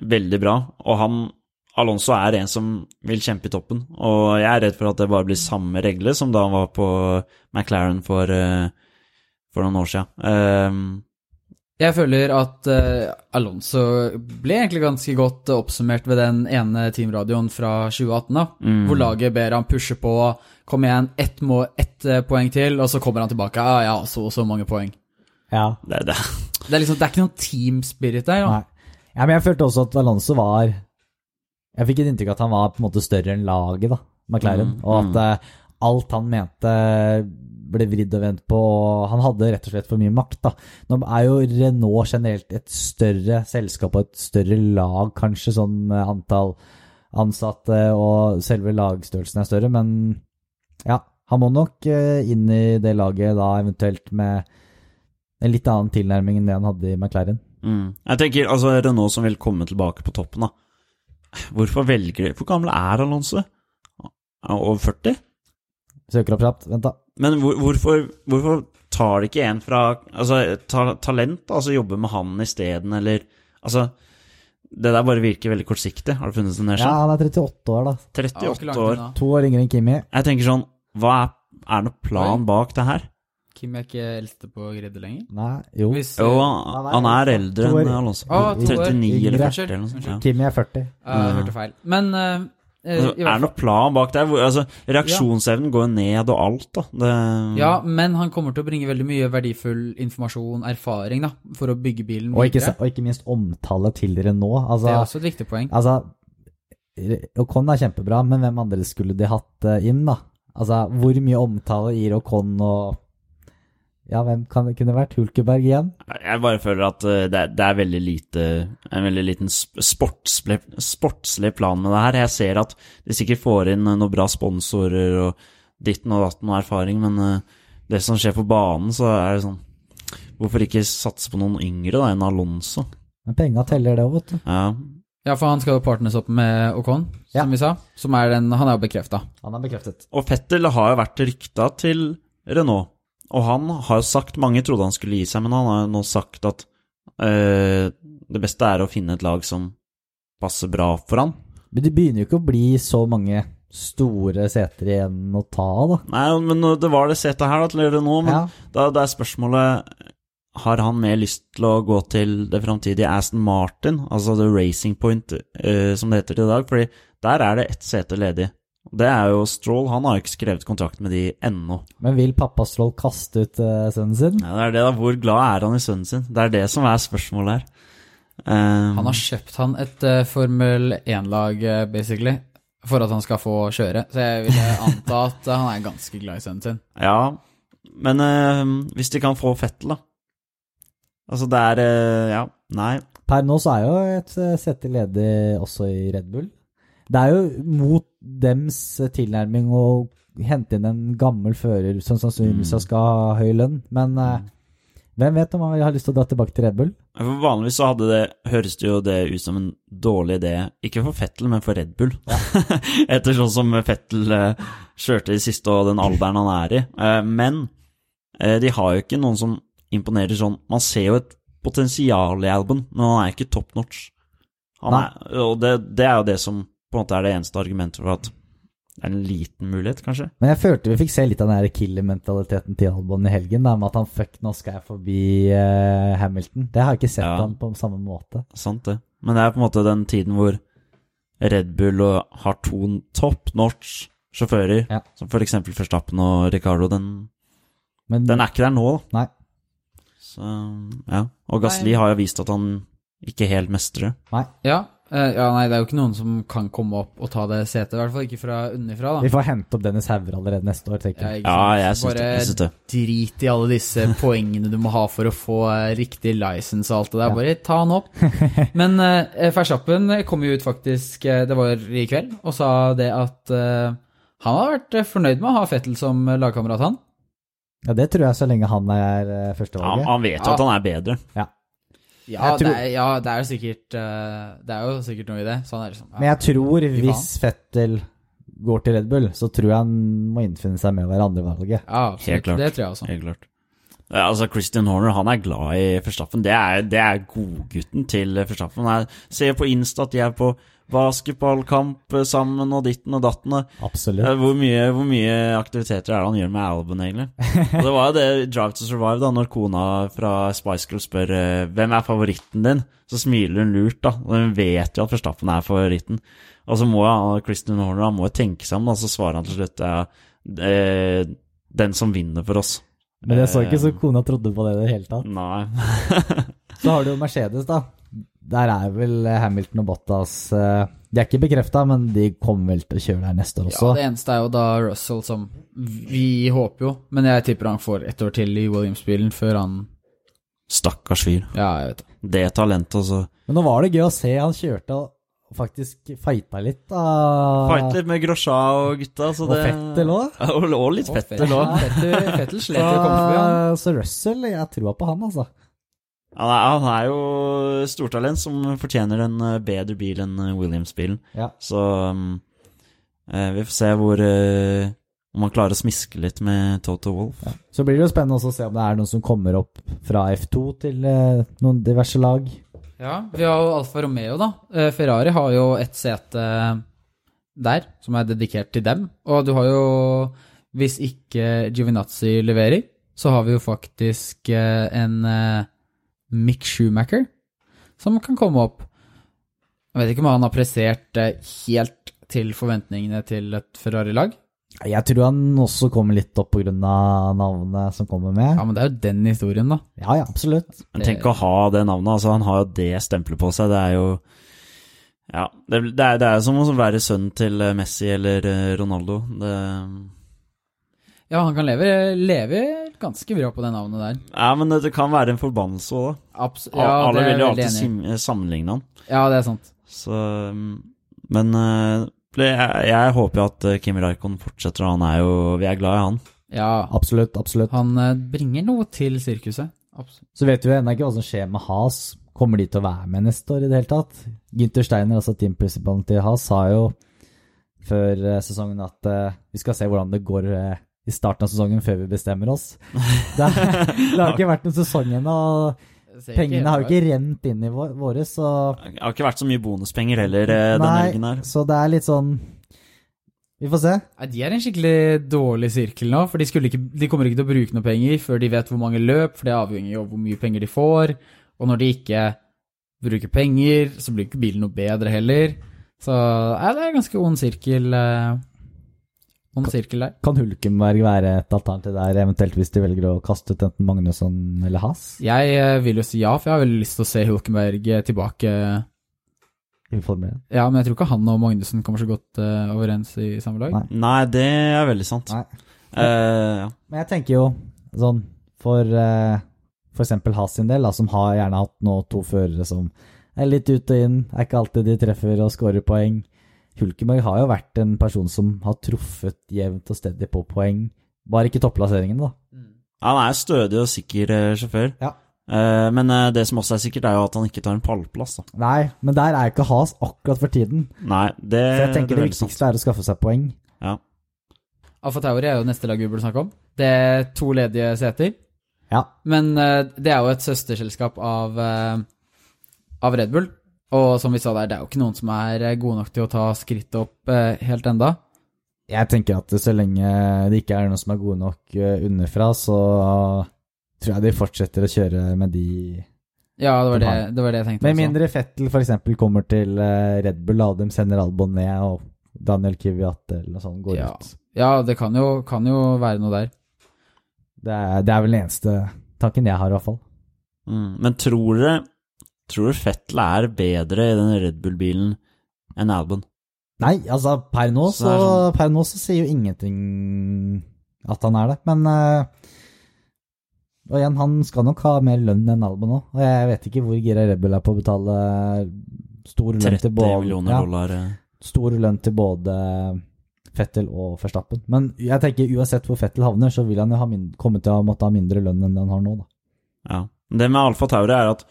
veldig bra. Og han Alonso er en som vil kjempe i toppen, og jeg er redd for at det bare blir samme regler som da han var på McLaren for, eh, for noen år siden. Eh, Jeg føler at uh, Alonso ble egentlig ganske godt oppsummert ved den ene teamradioen fra 2018, da, Mm. hvor laget ber han pushe på, kom igjen, ett, et ett eh, poeng til, og så kommer han tilbake, ja, ja, så og så mange poeng. Ja. det, det. Det er liksom, det er ikke noen team spirit der. Nei. Ja, men jeg følte også at Alonso var Jeg fikk et inntrykk av at han var på en måte større enn laget, da, McLaren. Mm, Og at mm. alt han mente ble vridd og vendt på, han hadde rett og slett for mye makt, da. Nå er jo Renault generelt et større selskap og et større lag, kanskje, sånn antall ansatte, og selve lagstørrelsen er større, men ja, han må nok eh, inn i det laget da, eventuelt med en litt annen tilnærming enn det han hadde i McLaren. Mm. Jeg tenker altså Renault som vil komme tilbake på toppen, da. Hvorfor velger de Hvor gammel er Alonso? Over 40? Søker opp kjapt. Vent, da. Men hvor, hvorfor, hvorfor tar de ikke en fra Altså, ta, talent, altså jobbe med han isteden, eller Altså, det der bare virker veldig kortsiktig. Har du funnet det ned Ja, han er 38 år, da. 38 langt år. To år yngre enn Kimi. Jeg tenker sånn Hva er, er noen plan Oi. bak det her? Kim er ikke eldste på gredde lenger. Nei, jo. Hvis, Jo, eh, han han er eldre enn Alonso. Ah, to år. 39 eller 40 eller noe sånt. Ja. Kimi er 40. ja, jeg hørte feil. Men eh, eh, Altså, er det noen plan bak der? Hvor- Altså, reaksjonsevnen går jo ned og alt, da. Det, Ja, men han kommer til å bringe veldig mye verdifull informasjon, erfaring, da, for å bygge bilen Og ikke, og ikke minst omtale til dere nå. Altså, Det er også et viktig poeng. altså Ocon er kjempebra, men hvem andre skulle de hatt eh, inn, da? Altså, hvor mye omtale gir Ocon og Ja, hvem kan det kunne vært? Hulkeberg igjen? Jeg bare føler at eh, det er, det er veldig lite En veldig liten sp- sportslig, sportslig plan med det her. Jeg ser at de sikkert får inn noen bra sponsorer og ditten og datten og erfaring, men eh, det som skjer på banen, så er det sånn Hvorfor ikke satse på noen yngre da enn Alonso? Men penga teller det òg, vet du. Ja, Ja, for han skal jo partners opp med Ocon, som Ja. vi sa. Som er den Han er jo bekrefta. Han er bekreftet. Og Fettel har jo vært rykta til Renault. Og han har jo sagt Mange trodde han skulle gi seg, men han har jo nå sagt at øh, det beste er å finne et lag som passer bra for han. Men det begynner jo ikke å bli så mange store seter igjen å ta av, da. Nei, men det var det setet her da, til Renault, men Ja. da, da er spørsmålet Har han mer lyst til å gå til det framtidige Aston Martin, altså The Racing Point, uh, som det heter til i dag? Fordi der er det ett sete ledig. Det er jo Stroll. Han har ikke skrevet kontrakt med de ennå. Men vil pappa Stroll kaste ut uh, sønnen sin? Ja, det er det da. Hvor glad er han i sønnen sin? Det er det som er spørsmålet her. Um, Han har kjøpt han et uh, Formel 1-lag, eh, basically, for at han skal få kjøre. Så jeg vil anta at han er ganske glad i sønnen sin. Ja, men eh, hvis de kan få Fettel, da. Altså, det er eh, Ja, nei. Per nå så er jo et sette sete ledig også i Red Bull. Det er jo mot dems eh, tilnærming å hente inn en gammel fører som sannsynligvis Mm. skal ha høy lønn, men mm. hvem vet om han har lyst til å dra tilbake til Red Bull? For Vanligvis så hadde det, høres det jo det ut som en dårlig idé, ikke for Fettel, men for Red Bull. Etter sånn som Fettel eh, kjørte i siste og den alderen han er i. Eh, men eh, de har jo ikke noen som imponerer sånn Man ser jo et potensial i Albon, men han er ikke top notch. Han er, og det, det er jo det som på en måte er det eneste argumentet for at det er en liten mulighet, kanskje. Men jeg følte vi fikk se litt av den killer-mentaliteten til Albon i helgen, da, med at han fuck, nå skal jeg forbi uh, Hamilton. Det har jeg ikke sett Ja. han på samme måte. Sant det. Men det er på en måte den tiden hvor Red Bull har to top notch sjåfører, Ja. som for eksempel Verstappen og Ricardo, den, Men den er ikke der nå, da. Nei. Så, ja. Og Gasli har jo vist at han ikke helt mestrer. Ja, eh, ja, nei, det er jo ikke noen som kan komme opp og ta det setet, i hvert fall ikke fra unnifra, da. vi får hente opp Dennis Hauger allerede neste år, tenker jeg. Ja, jeg syns det. Jeg syns det. drit i alle disse poengene du må ha for å få eh, riktig license og alt det der. Ja. Bare ta han opp. Men uh, Verstappen kom jo ut faktisk, det var i kveld, og sa det at uh, han har vært fornøyd med å ha Fettel som lagkamerat, han. Ja, det tror jeg så lenge han er førstevalget. Ja, han vet jo Ja. at han er bedre. Ja, Ja, tror- det er, ja det er sikkert eh, Det er jo sikkert noe i det. Så han er liksom ja. Men jeg tror hvis Fettel går til Red Bull, så tror jeg han må innfinne seg med å være andrevalget. Ja. Helt klart. Det tror jeg også. Helt klart. Altså, Christian Horner han er glad i Verstappen. Det er, det er godgutten til Verstappen. Jeg ser på Insta at de er på basketballkamp eh, sammen og ditten og datten. Absolutt. Hvor, mye, hvor mye aktiviteter er det han gjør med Albon, egentlig? Og det var jo det Drive to Survive, da, når kona fra Spice Girl spør eh, hvem er favoritten din, så smiler hun lurt, da. Og hun vet jo at Verstappen er favoritten. Og så må jo Christian Horner han må jo tenke seg om, da, så svarer han til slutt ja, eh, den som vinner for oss. Men jeg så ikke så Eh, kona trodde på det i det hele tatt. Nei. Så har du jo Mercedes, da. Der er vel Hamilton og Bottas eh, De er ikke bekrefta, men de kommer vel til å kjøre der neste år også. Ja, det eneste er jo da Russell som Vi håper jo, men jeg tipper han får ett år til i Williams-bilen før han Stakkars fyr. Ja, jeg vet det. Det talentet, altså. Men nå var det gøy å se. Han kjørte og faktisk fighta litt. Da. Fight litt med Grosja og gutta, så Og det Fettel òg. Og, og litt Fettel òg. Fettel, Fettel slet jo å komme forbi. Så Russell, jeg tror på han, altså. Han er, han er jo stortalent som fortjener en eh, bedre bil enn eh, Williams-bilen. Ja. Så um, eh, vi får se hvor uh, Om han klarer å smiske litt med Toto Wolff. Så blir det jo spennende også å se om det er noen som kommer opp fra F2 til uh, noen diverse lag. Ja, vi har jo Alfa Romeo, da. Ferrari har jo et sete der, som er dedikert til dem. Og du har jo, hvis ikke Giovinazzi leverer, så har vi jo faktisk en Mick Schumacher som kan komme opp. Jeg vet ikke om han har prestert eh, helt til forventningene til et Ferrari-lag. Jeg tror han også kommer litt opp pga. navnet som kommer med. Ja, men det er jo den historien, da. Ja, ja, absolutt. Men tenk å ha det navnet. Altså, han har jo det stempelet på seg. Det er jo Ja, det, det, er, det er som å være sønnen til eh, Messi eller eh, Ronaldo. Det, Ja, han kan leve, leve ganske bra på det navnet der. ja, men det, det kan være en forbannelse òg, da. Ja, Alle vil jo alltid sammenligne han. Ja, det er sant. Så um, Men eh, jeg, jeg håper jo at Kim Kimi Raikon fortsetter, og han er jo Vi er glad i han. Ja, Absolutt, absolutt. han eh, bringer noe til sirkuset. Absolutt. Så vet vi ennå ikke hva som skjer med Has. Kommer de til å være med neste år i det hele tatt? Gynter Steiner, altså teamprincipalen til Has, sa jo før eh, sesongen at uh, vi skal se hvordan det går eh, i starten av sesongen før vi bestemmer oss. Det, det har ikke vært noen sesong ennå, og pengene har jo ikke rent inn i våre, så Det har ikke vært så mye bonuspenger heller eh, denne helgen her. så det er litt sånn Vi får se. Nei, De er en skikkelig dårlig sirkel nå, for de, ikke, de kommer ikke til å bruke noe penger før de vet hvor mange løp, for det er avhengig av hvor mye penger de får. Og når de ikke bruker penger, så blir ikke bilen noe bedre heller. Så ja, det er en ganske ond sirkel. eh, Ond sirkel der. Kan Hulkenberg være et alternativ der, eventuelt hvis de velger å kaste ut enten Magnusson eller Has? Jeg eh, vil jo si ja, for jeg har veldig lyst til å se Hulkenberg eh, tilbake. Informere. Ja, men jeg tror ikke han og Magnussen kommer så godt eh, overens i samme lag. Nei. Nei, det er veldig sant. Nei. Eh, ja. Men jeg tenker jo sånn for uh, f.eks. eksempel Has sin del, da, som har gjerne hatt nå to førere som er litt ut og inn, er ikke alltid de treffer og scorer poeng. Hulkenberg har jo vært en person som har truffet jevnt og stedig på poeng, bare ikke topplasseringene, da. Han er stødig og sikker eh, sjåfør. Ja. Eh, men eh, det som også er sikkert, er jo at han ikke tar en pallplass. Da. Nei, men der er ikke Has akkurat for tiden. Nei, det, Så jeg tenker det det er sant. viktigste er å skaffe seg poeng. Ja. Alfa Tauri er jo neste lag vi burde snakke om. Det er to ledige seter. Ja. Men det er jo et søsterselskap av, av Red Bull. Og som vi sa der, det er jo ikke noen som er eh, gode nok til å ta skrittet opp eh, helt enda. Jeg tenker at så lenge det ikke er noen som er gode nok eh, underfra, så tror jeg de fortsetter å kjøre med de Ja, det var De det, det, var det jeg tenkte Med også. mindre Fettel f.eks. kommer til Red Bull, og de sender Albon ned, og Daniel Kiviat eller noe sånt går Ja. ut. Ja, det kan jo, kan jo være noe der. Det er, det er vel den eneste tanken jeg har, i hvert fall. Mm. Men tror dere Tror du Fettel er bedre i den Red Bull-bilen enn Albon? Nei, altså per nå Så så, sånn- per nå så sier jo ingenting at han er det, men uh, Og igjen, han skal nok ha mer lønn enn Albon nå, og jeg vet ikke hvor gira Red Bull er på å betale stor lønn til både ja, eh. stor lønn til både Fettel og Verstappen. Men jeg tenker uansett hvor Fettel havner, så vil han jo ha komme til å måtte ha mindre lønn enn han har nå, da. Ja. Det med Alfa Tauri er at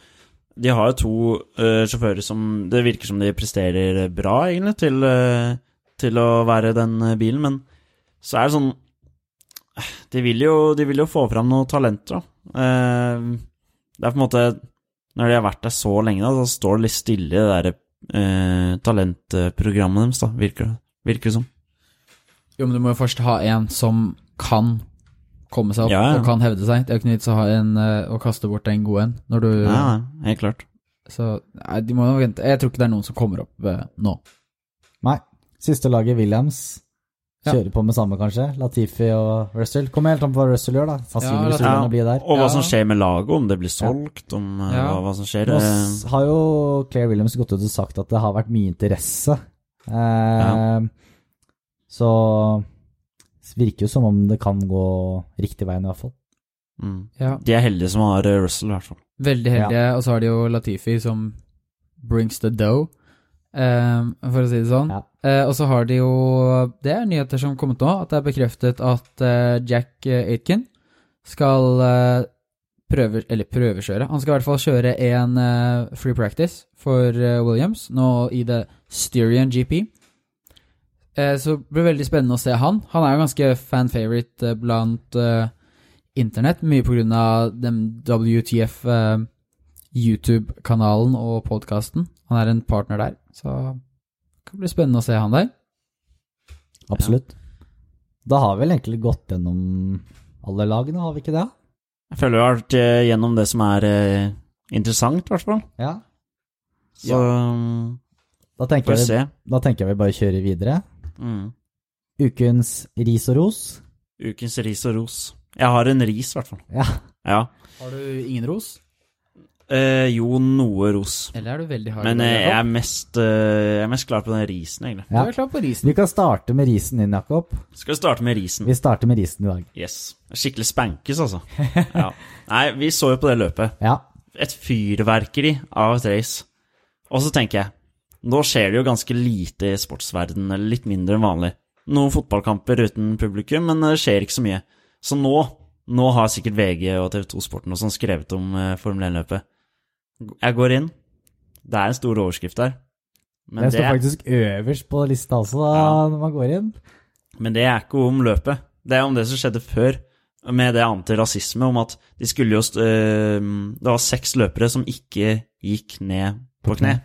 de har jo to uh, sjåfører som Det virker som de presterer bra, egentlig, til, uh, til å være den eh, bilen, men så er det sånn De vil jo, de vil jo få fram noen talenter, da. Uh, det er på en måte Når de har vært der så lenge, da, så står det litt stille i det der talentprogrammet deres, da, virker det, virker det som. Jo, men du må jo først ha en som kan komme seg opp Ja, ja. og kan hevde seg. Det er jo ikke noe vits å ha en eh, å kaste bort en god en når du nei, helt klart. Så nei, de må jo vente. Jeg tror ikke det er noen som kommer opp eh, nå. Nei. Siste laget, Williams. Ja. Kjører på med samme, kanskje. Latifi og Russell. Kommer helt an på hva Russell gjør, da. Sannsynligvis vil Ja, han bli der. Og hva Ja. som skjer med laget, om det blir solgt, om eh, Ja. hva, hva som skjer. Nå eh, har jo Claire Williams gått ut og sagt at det har vært mye interesse. Eh, Så virker jo som om det kan gå riktig veien, i hvert fall. Mm. Ja. De er heldige som har eh, Russell, i hvert fall. Veldig heldige. Og så har de jo Latifi som brings the dough, eh, for å si det sånn. Ja. Eh, og så har de jo Det er nyheter som har kommet nå, at det er bekreftet at eh, Jack Aitken skal eh, prøve, eller prøvekjøre. Han skal i hvert fall kjøre en free practice for Williams, nå i det Styrian GP. Eh, så det blir veldig spennende å se han. Han er jo ganske fan favorite eh, blant uh, internett, mye på grunn av den WTF uh, YouTube-kanalen og podkasten. Han er en partner der, så det kan bli spennende å se han der. Absolutt. Da har vi vel egentlig gått gjennom alle lagene, har vi ikke det? Jeg føler vi har vært gjennom det som er uh, interessant, i hvert fall. Ja. Så ja. Da tenker, vi jeg, da tenker jeg vi bare kjører videre. Mm. Ukens ris og ros. Ukens ris og ros. Jeg har en ris, i hvert fall. Ja. Ja. Har du ingen ros? Eh, jo, noe ros. Eller er du veldig hard? Men eh, jeg er mest, eh, jeg er mest klar på den risen, egentlig. Du er klar på risen. Vi kan starte med risen din, Jakob. Skal vi starte med risen? Vi starter med risen i dag. Yes. Skikkelig spankes, altså. Ja. Nei, vi så jo på det løpet. Ja. Et fyrverkeri av et race. Og så tenker jeg, nå skjer det jo ganske lite i sportsverdenen, eller litt mindre enn vanlig. Noen fotballkamper uten publikum, men det skjer ikke så mye. Så nå, nå har sikkert VG og TV 2 Sporten og sånn skrevet om eh, Formel 1-løpet. Jeg går inn. Det er en stor overskrift der. Men det det, står faktisk øverst på lista også, da, Ja. når man går inn. men det er ikke om løpet. Det er om det som skjedde før, med det antirasisme, om at de skulle jo øh, Det var seks løpere som ikke gikk ned på kne.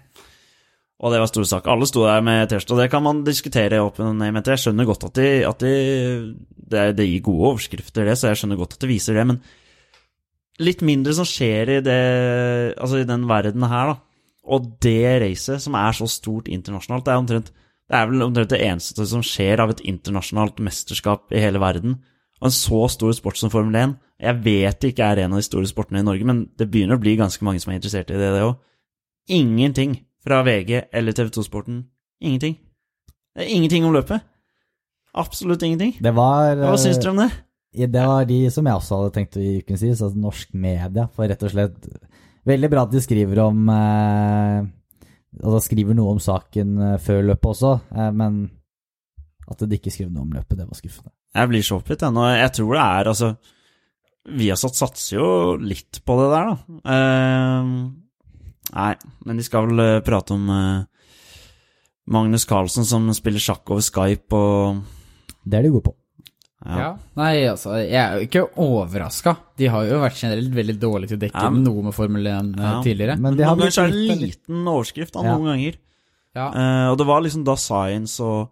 Og det var stor sak. Alle sto der med T-skjorte, og det kan man diskutere opp og ned med. Jeg skjønner godt at de, at de det, det gir gode overskrifter, det, så jeg skjønner godt at det viser det, men litt mindre som skjer i det Altså i den verden her, da. Og det racet, som er så stort internasjonalt, det er omtrent det er vel omtrent det eneste som skjer av et internasjonalt mesterskap i hele verden. Og en så stor sport som Formel 1. Jeg vet det ikke er en av de store sportene i Norge, men det begynner å bli ganske mange som er interessert i det, det òg. Ingenting fra VG eller TV 2-sporten. Ingenting. Det er ingenting om løpet. Absolutt ingenting. Det var, Hva syns dere om det? eh, det var de som jeg også hadde tenkt å gi ukens ris, altså norsk media. For rett og slett Veldig bra at de skriver om eh, Altså skriver noe om saken eh, før løpet også, eh, men at de ikke skrev noe om løpet, det var skuffende. Jeg blir så oppgitt, jeg. Jeg tror det er altså Viasat satser jo litt på det der, da. Eh, nei, men de skal vel eh, prate om uh, Magnus Carlsen som spiller sjakk over Skype og Det er de gode på. ja. Ja. Nei, altså, jeg er jo ikke overraska. De har jo vært generelt veldig dårlige til å dekke Ja, men- noe med Formel 1 eh, Ja. tidligere. Men de har Noen ganger er det litt- liten overskrift, da, Ja. noen ganger. Ja. Eh, og det var liksom da Science og,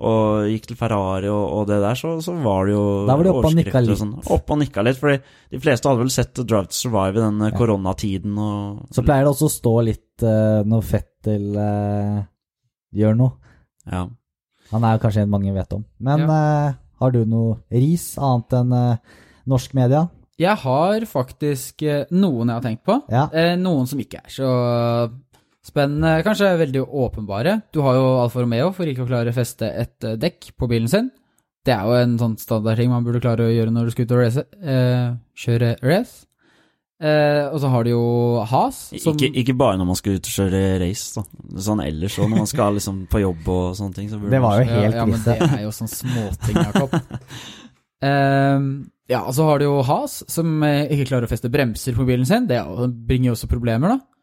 og gikk til Ferrari og, og det der, så, så var det jo Da var de oppe og nikka litt. Og opp og nikka litt, fordi de fleste hadde vel sett Drive to Survive i den eh, Ja. koronatiden og Så pleier det også å stå litt uh, når Fettel uh, gjør noe. Ja. Han er jo kanskje en mange vet om. Men eh, har du noe ris annet enn norsk media? Jeg har faktisk noen jeg har tenkt på. Ja. Eh, noen som ikke er så spennende. Kanskje veldig åpenbare. Du har jo Alfa Romeo for ikke å klare å feste et eh, dekk på bilen sin. Det er jo en sånn standardting man burde klare å gjøre når du skal ut og race, eh, kjøre race. Eh, og så har du jo Has, som Ikke, ikke bare når man skal ut og kjøre race, da. Sånn ellers òg, når man skal liksom på jobb og sånne ting. Så burde Det var jo helt ja, ja, men det er jo sånn småting, Jakob. eh, ja, og så har du jo Has, som eh, ikke klarer å feste bremser på bilen sin. Det er bringer jo også problemer, da.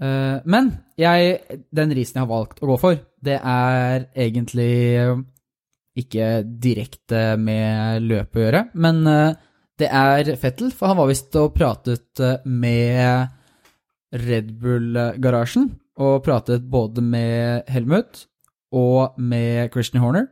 Eh, men jeg, den risen jeg har valgt å gå for, det er egentlig eh, ikke direkte med løpet å gjøre, men eh, det er Fettel, for han var visst og pratet med Red Bull-garasjen, og pratet både med Helmut og med Christian Horner.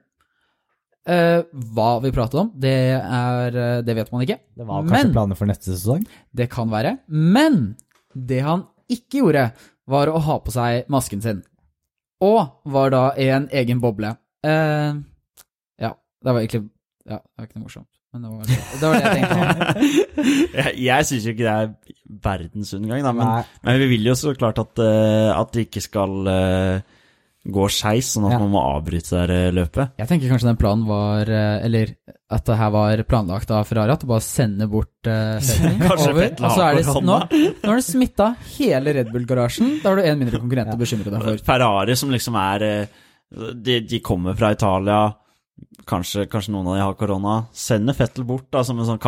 Uh, hva vi pratet om, det, er, det vet man ikke. Det var kanskje Men planer for neste sesong? det kan være. Men det han ikke gjorde, var å ha på seg masken sin. Og var da i en egen boble. Eh, ja, det var egentlig Ja, det var ikke noe morsomt. Men det var, det var det jeg tenkte. Jeg, jeg syns jo ikke det er verdensundergang, da, men, men vi vil jo så klart at, eh, at det ikke skal eh, gå skeis, sånn at Ja. man må avbryte det der eh, løpet. Jeg tenker kanskje den planen var eh, Eller at det her var planlagt av Ferrari, at du bare sender bort uh, Kanskje over. Og så er det korona. nå, nå har det smitta hele Red Bull-garasjen. Da har du en mindre konkurrent å bekymre deg for. Ferrari som liksom er eh, de, de kommer fra Italia, kanskje, kanskje noen av de har korona. Sender Fettel bort da, som en sånn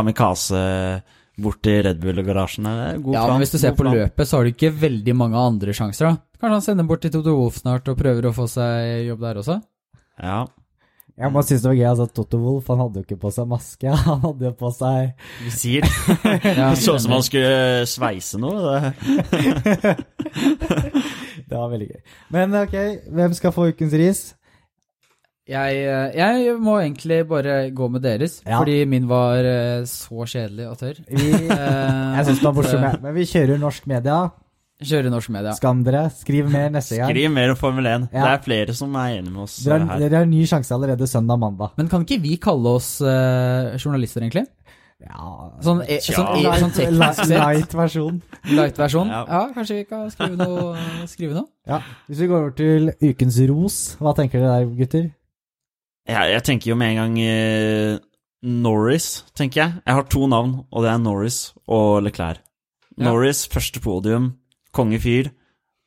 bort til Red Bull-garasjen. God Ja, plan. men hvis du ser på plan. løpet, så har du ikke veldig mange andre sjanser, da. Kanskje han sender bort til Toto Wolff snart og prøver å få seg jobb der også? Ja. Jeg bare synes det var gøy, altså Toto Wolff han hadde jo ikke på seg maske. Han hadde jo på seg Visir. Ja, Det så ut som han skulle sveise noe. Det. Det var veldig gøy. Men ok, hvem skal få ukens ris? Jeg, eh, jeg må egentlig bare gå med deres, Ja. fordi min var eh, så kjedelig og tørr. Vi, jeg syns den var morsom, men vi kjører norsk media. Kjører norsk media. Skam dere. Skriv mer neste gang. Skriv mer om Formel 1. Ja. Det er flere som er enige med oss Dere eh, her. dere har en ny sjanse allerede søndag-mandag. Men kan ikke vi kalle oss uh, journalister, egentlig? Ja Sånn, e, sånn, e, sånn teknisk light, sett. light versjon. Light-versjon? Ja. Ja. kanskje vi kan skrive noe? Skrive noe? Ja. Hvis vi går over til ukens ros, hva tenker dere der, gutter? Ja, jeg tenker jo med en gang eh, Norris, tenker jeg. Jeg har to navn, og det er Norris og Leclerc. Ja. Norris, første podium, kongefyr,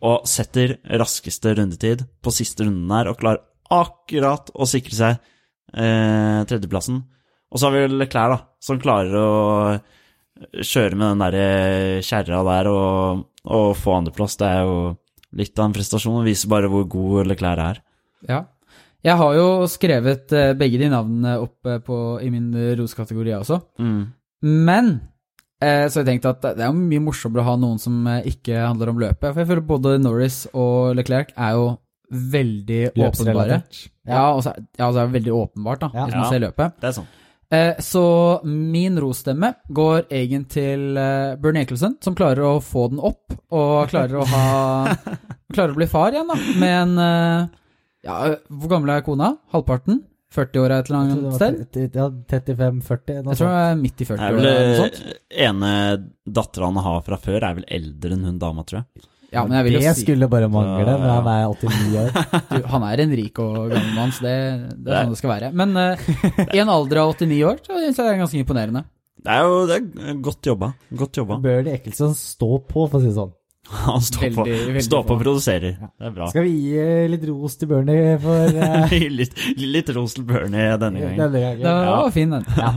og setter raskeste rundetid på siste runden her, og klarer akkurat å sikre seg eh, tredjeplassen. Og så har vi Leclerc, da, som klarer å kjøre med den der kjerra der og, og få andreplass. Det er jo litt av en prestasjon, og viser bare hvor god Leclerc er. Ja. Jeg har jo skrevet eh, begge de navnene opp eh, på, i min eh, roskategori også. Mm. Men så jeg tenkt at det er jo mye morsommere å ha noen som ikke handler om løpet. For jeg føler både Norris og Leclerc er jo veldig åpenbare. Ja, og så er, ja, så er det veldig åpenbart, da, Ja. hvis man Ja. ser løpet. Det er sånn. Så min rosstemme går egentlig til Bernie Eccleston, som klarer å få den opp, og klarer å ha Klarer å bli far igjen, da, med en Ja, hvor gammel er kona? Halvparten? 40 år et eller annet sted? ja, 35-40. Jeg tror det er midt i Det 40 er år eller noe sånt. eh, ene dattera han har fra før, er vel eldre enn hun dama, tror jeg. Ja, men jeg vil det jo si skulle bare mangle men når han er 89 år. du, Han er en rik og gammel mann, så det, det er sånn det skal være. Men uh, i en alder av 89 år, så syns jeg det er ganske imponerende. Det er jo det er godt jobba. Godt jobba. Bør Bernie Eccleston stå på, for å si det sånn. Han står på, Veldig, veldig står på og produserer. Det er bra. Skal vi gi eh, litt ros til Bernie for uh... litt, litt ros til Bernie denne gangen. denne gangen. Det var Ja. fin, den. Ja.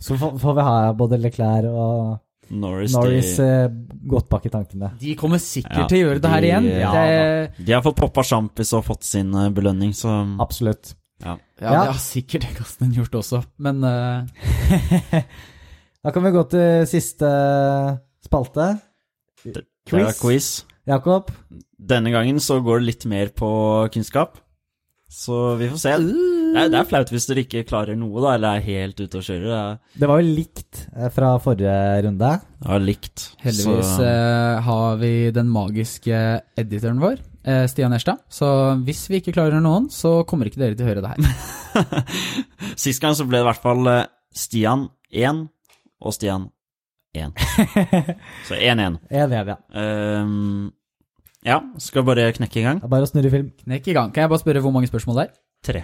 Så får, vi ha både Leclerc og Norris, Norris de, eh, godt bak i tankene. De kommer sikkert Ja, til å gjøre det her de- igjen. ja, det, de har fått poppa sjampis og fått sin belønning, så Absolutt. ja. ja, Ja. det har sikkert Gasten gjort også, men uh... Da kan vi gå til siste spalte. Det er quiz. Jakob? Denne gangen så går det litt mer på kunnskap. Så vi får se. Det er, det er flaut hvis dere ikke klarer noe, da, eller er helt ute og kjører. Det var jo likt eh, fra forrige runde. er likt. heldigvis Så, eh, har vi den magiske editoren vår, eh, Stian Erstad. Så hvis vi ikke klarer noen, så kommer ikke dere til å høre det her. Sist gang så ble det i hvert fall Stian 1 og Stian 1. Så 1-1. En enig, ja. Um, ja, skal bare knekke i gang. Det er bare å snurre film. Knekk i gang. Kan jeg bare spørre hvor mange spørsmål det er? Tre.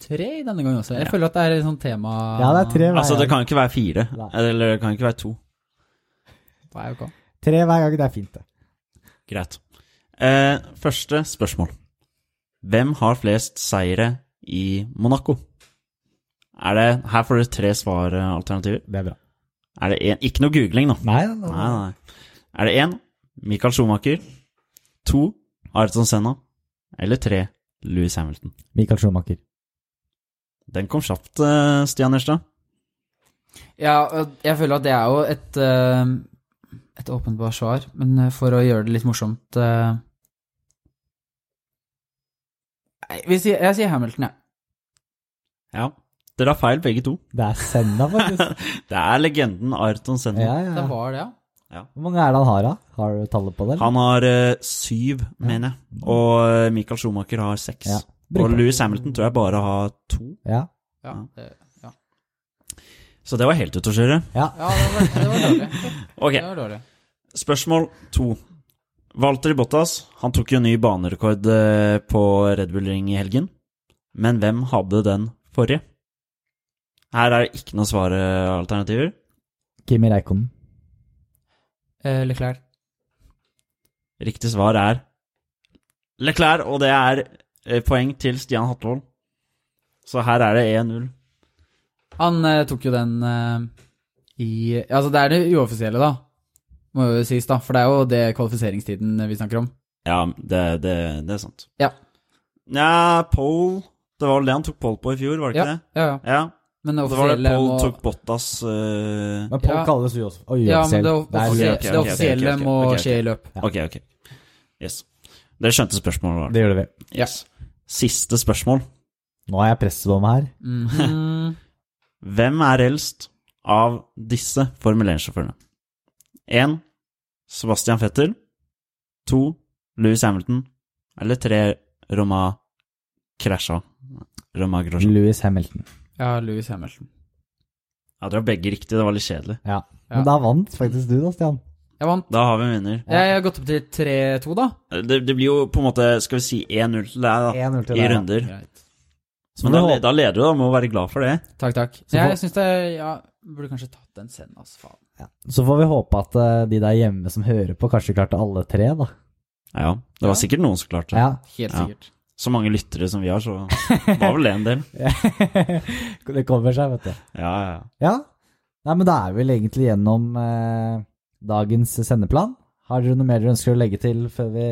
Tre denne gangen også. Jeg Ja. føler at det er et sånt tema Ja, det er tre hver Altså, det gang. kan ikke være fire. Nei. Eller det kan ikke være to. Nei, ok. Tre hver gang, det er fint, det. Greit. Uh, første spørsmål. Hvem har flest seire i Monaco? Er det Her får dere tre svaralternativer. Det er bra. Er det en Ikke noe googling, nå. Nei, nei, Nei, nei. Er det én Michael Schumacher? To Ayrton Senna? Eller tre Louis Hamilton? Michael Schumacher. Den kom kjapt, eh, Stian Ørstad. Ja, jeg føler at det er jo et eh, et åpenbart svar, men eh, for å gjøre det litt morsomt jeg sier Hamilton, jeg. Ja. Dere har feil, begge to. Det er Senna, faktisk. Det er legenden Ayrton Senna. ja, ja. Det var det, ja. Hvor mange er det han har, da? Har du tallet på det? eller? Han har uh, syv, mener jeg. Og eh, Michael Schumacher har seks. Ja. Og Louis Hamilton tror jeg bare har to. Ja. Ja, Ja. ja. Så det var helt ute å kjøre. ja. ja det, var, det var dårlig. Ok, Det var dårlig. spørsmål to. Walter Bottas han tok jo ny banerekord eh, på Red Bull Ring i helgen. Men hvem hadde den forrige? Her er det ikke noen svaralternativer. Kimi Reikonen. Uh, Leclerc. Riktig svar er Leclerc, og det er eh, poeng til Stian Hatvold. Så her er det 1-0. Han eh, tok jo den eh, i Altså, det er det uoffisielle, da. Må jo sies, da. For det er jo det kvalifiseringstiden vi snakker om. Ja, det, det, det er sant. Ja. Nja, Pole Det var vel det han tok pole på i fjor, var det ikke Ja, det? ja, ja. Ja. Men det Det var det Paul Pole må tok Bottas uh... Men Paul Ja. kalles jo også. Ja, men det, Det er- offisielle, okay, okay, det ok, ok, offisielle ok, må skje i løp. Ja. Ok, ok. Yes. Dere skjønte spørsmålet, vårt. det? Det gjør det vi. Yes. Siste spørsmål. Nå har jeg presset meg her. -hmm. Hvem er eldst av disse Formel 1-sjåførene? 1. Sebastian Fetter. 2. Louis Hamilton. Eller 3. Roma krasja. Roma Grosjean. Louis Hamilton. Ja, Louis Hamilton. Ja, dere har begge riktig, det var litt kjedelig. Ja. Ja. Men da vant faktisk du, da, Stian. Jeg vant. Da har vi en vinner. Jeg jeg har gått opp til 3-2, da. Det, det blir jo på en måte, skal vi si 1-0 til deg, da. til I deg, runder. Ja. Men da, da leder du, da. Må være glad for det. Takk, takk. Så Jeg får- syns det Ja, burde kanskje tatt den send, altså. Faen. Ja. Så får vi håpe at eh, de der hjemme som hører på, kanskje klarte alle tre, da. Ja, det var Ja. sikkert noen som klarte det. Ja. Helt Ja. sikkert. Så mange lyttere som vi har, så var vel det en del. det kommer seg, vet du. Ja, ja, ja. Nei, men da er vi vel egentlig gjennom eh, dagens sendeplan. Har dere noe mer dere ønsker å legge til før vi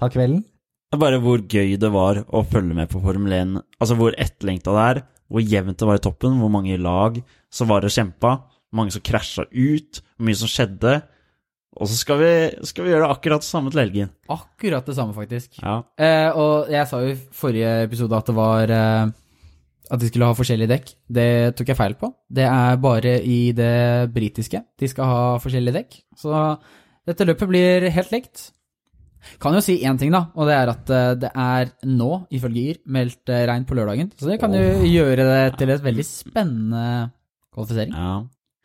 tar kvelden? Det er bare hvor gøy det var å følge med på Formel 1. Altså hvor etterlengta det er, hvor jevnt det var i toppen, hvor mange lag som var og kjempa, mange som krasja ut, hvor mye som skjedde. Og så skal vi, skal vi gjøre akkurat det samme til helgen. Akkurat det samme, faktisk. Ja. Eh, og jeg sa jo i forrige episode at det var eh, At de skulle ha forskjellige dekk. Det tok jeg feil på. Det er bare i det britiske de skal ha forskjellige dekk. Så dette løpet blir helt likt. Kan jo si én ting, da, og det er at eh, det er nå, ifølge YR, meldt eh, regn på lørdagen. Så det kan jo gjøre det til et veldig spennende kvalifisering. ja.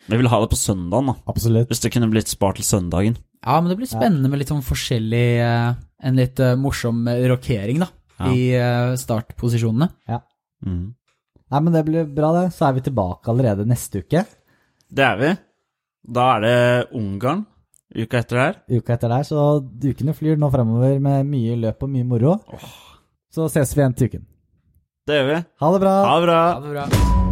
Vi vil ha det på søndagen, da. Absolutt. Hvis det kunne blitt spart til søndagen. Ja, men det blir spennende med litt sånn forskjellig eh, En litt eh, morsom rokering, da, Ja. i startposisjonene. startposisjonene. Mm. Nei, men det blir bra, det. Så er vi tilbake allerede neste uke. Det er vi. Da er det Ungarn uka etter her. Uka etter der, så ukene flyr nå fremover med mye løp og mye moro. Så ses vi igjen til uken. Det gjør vi. Ha det bra! Ha det bra. Ha det bra.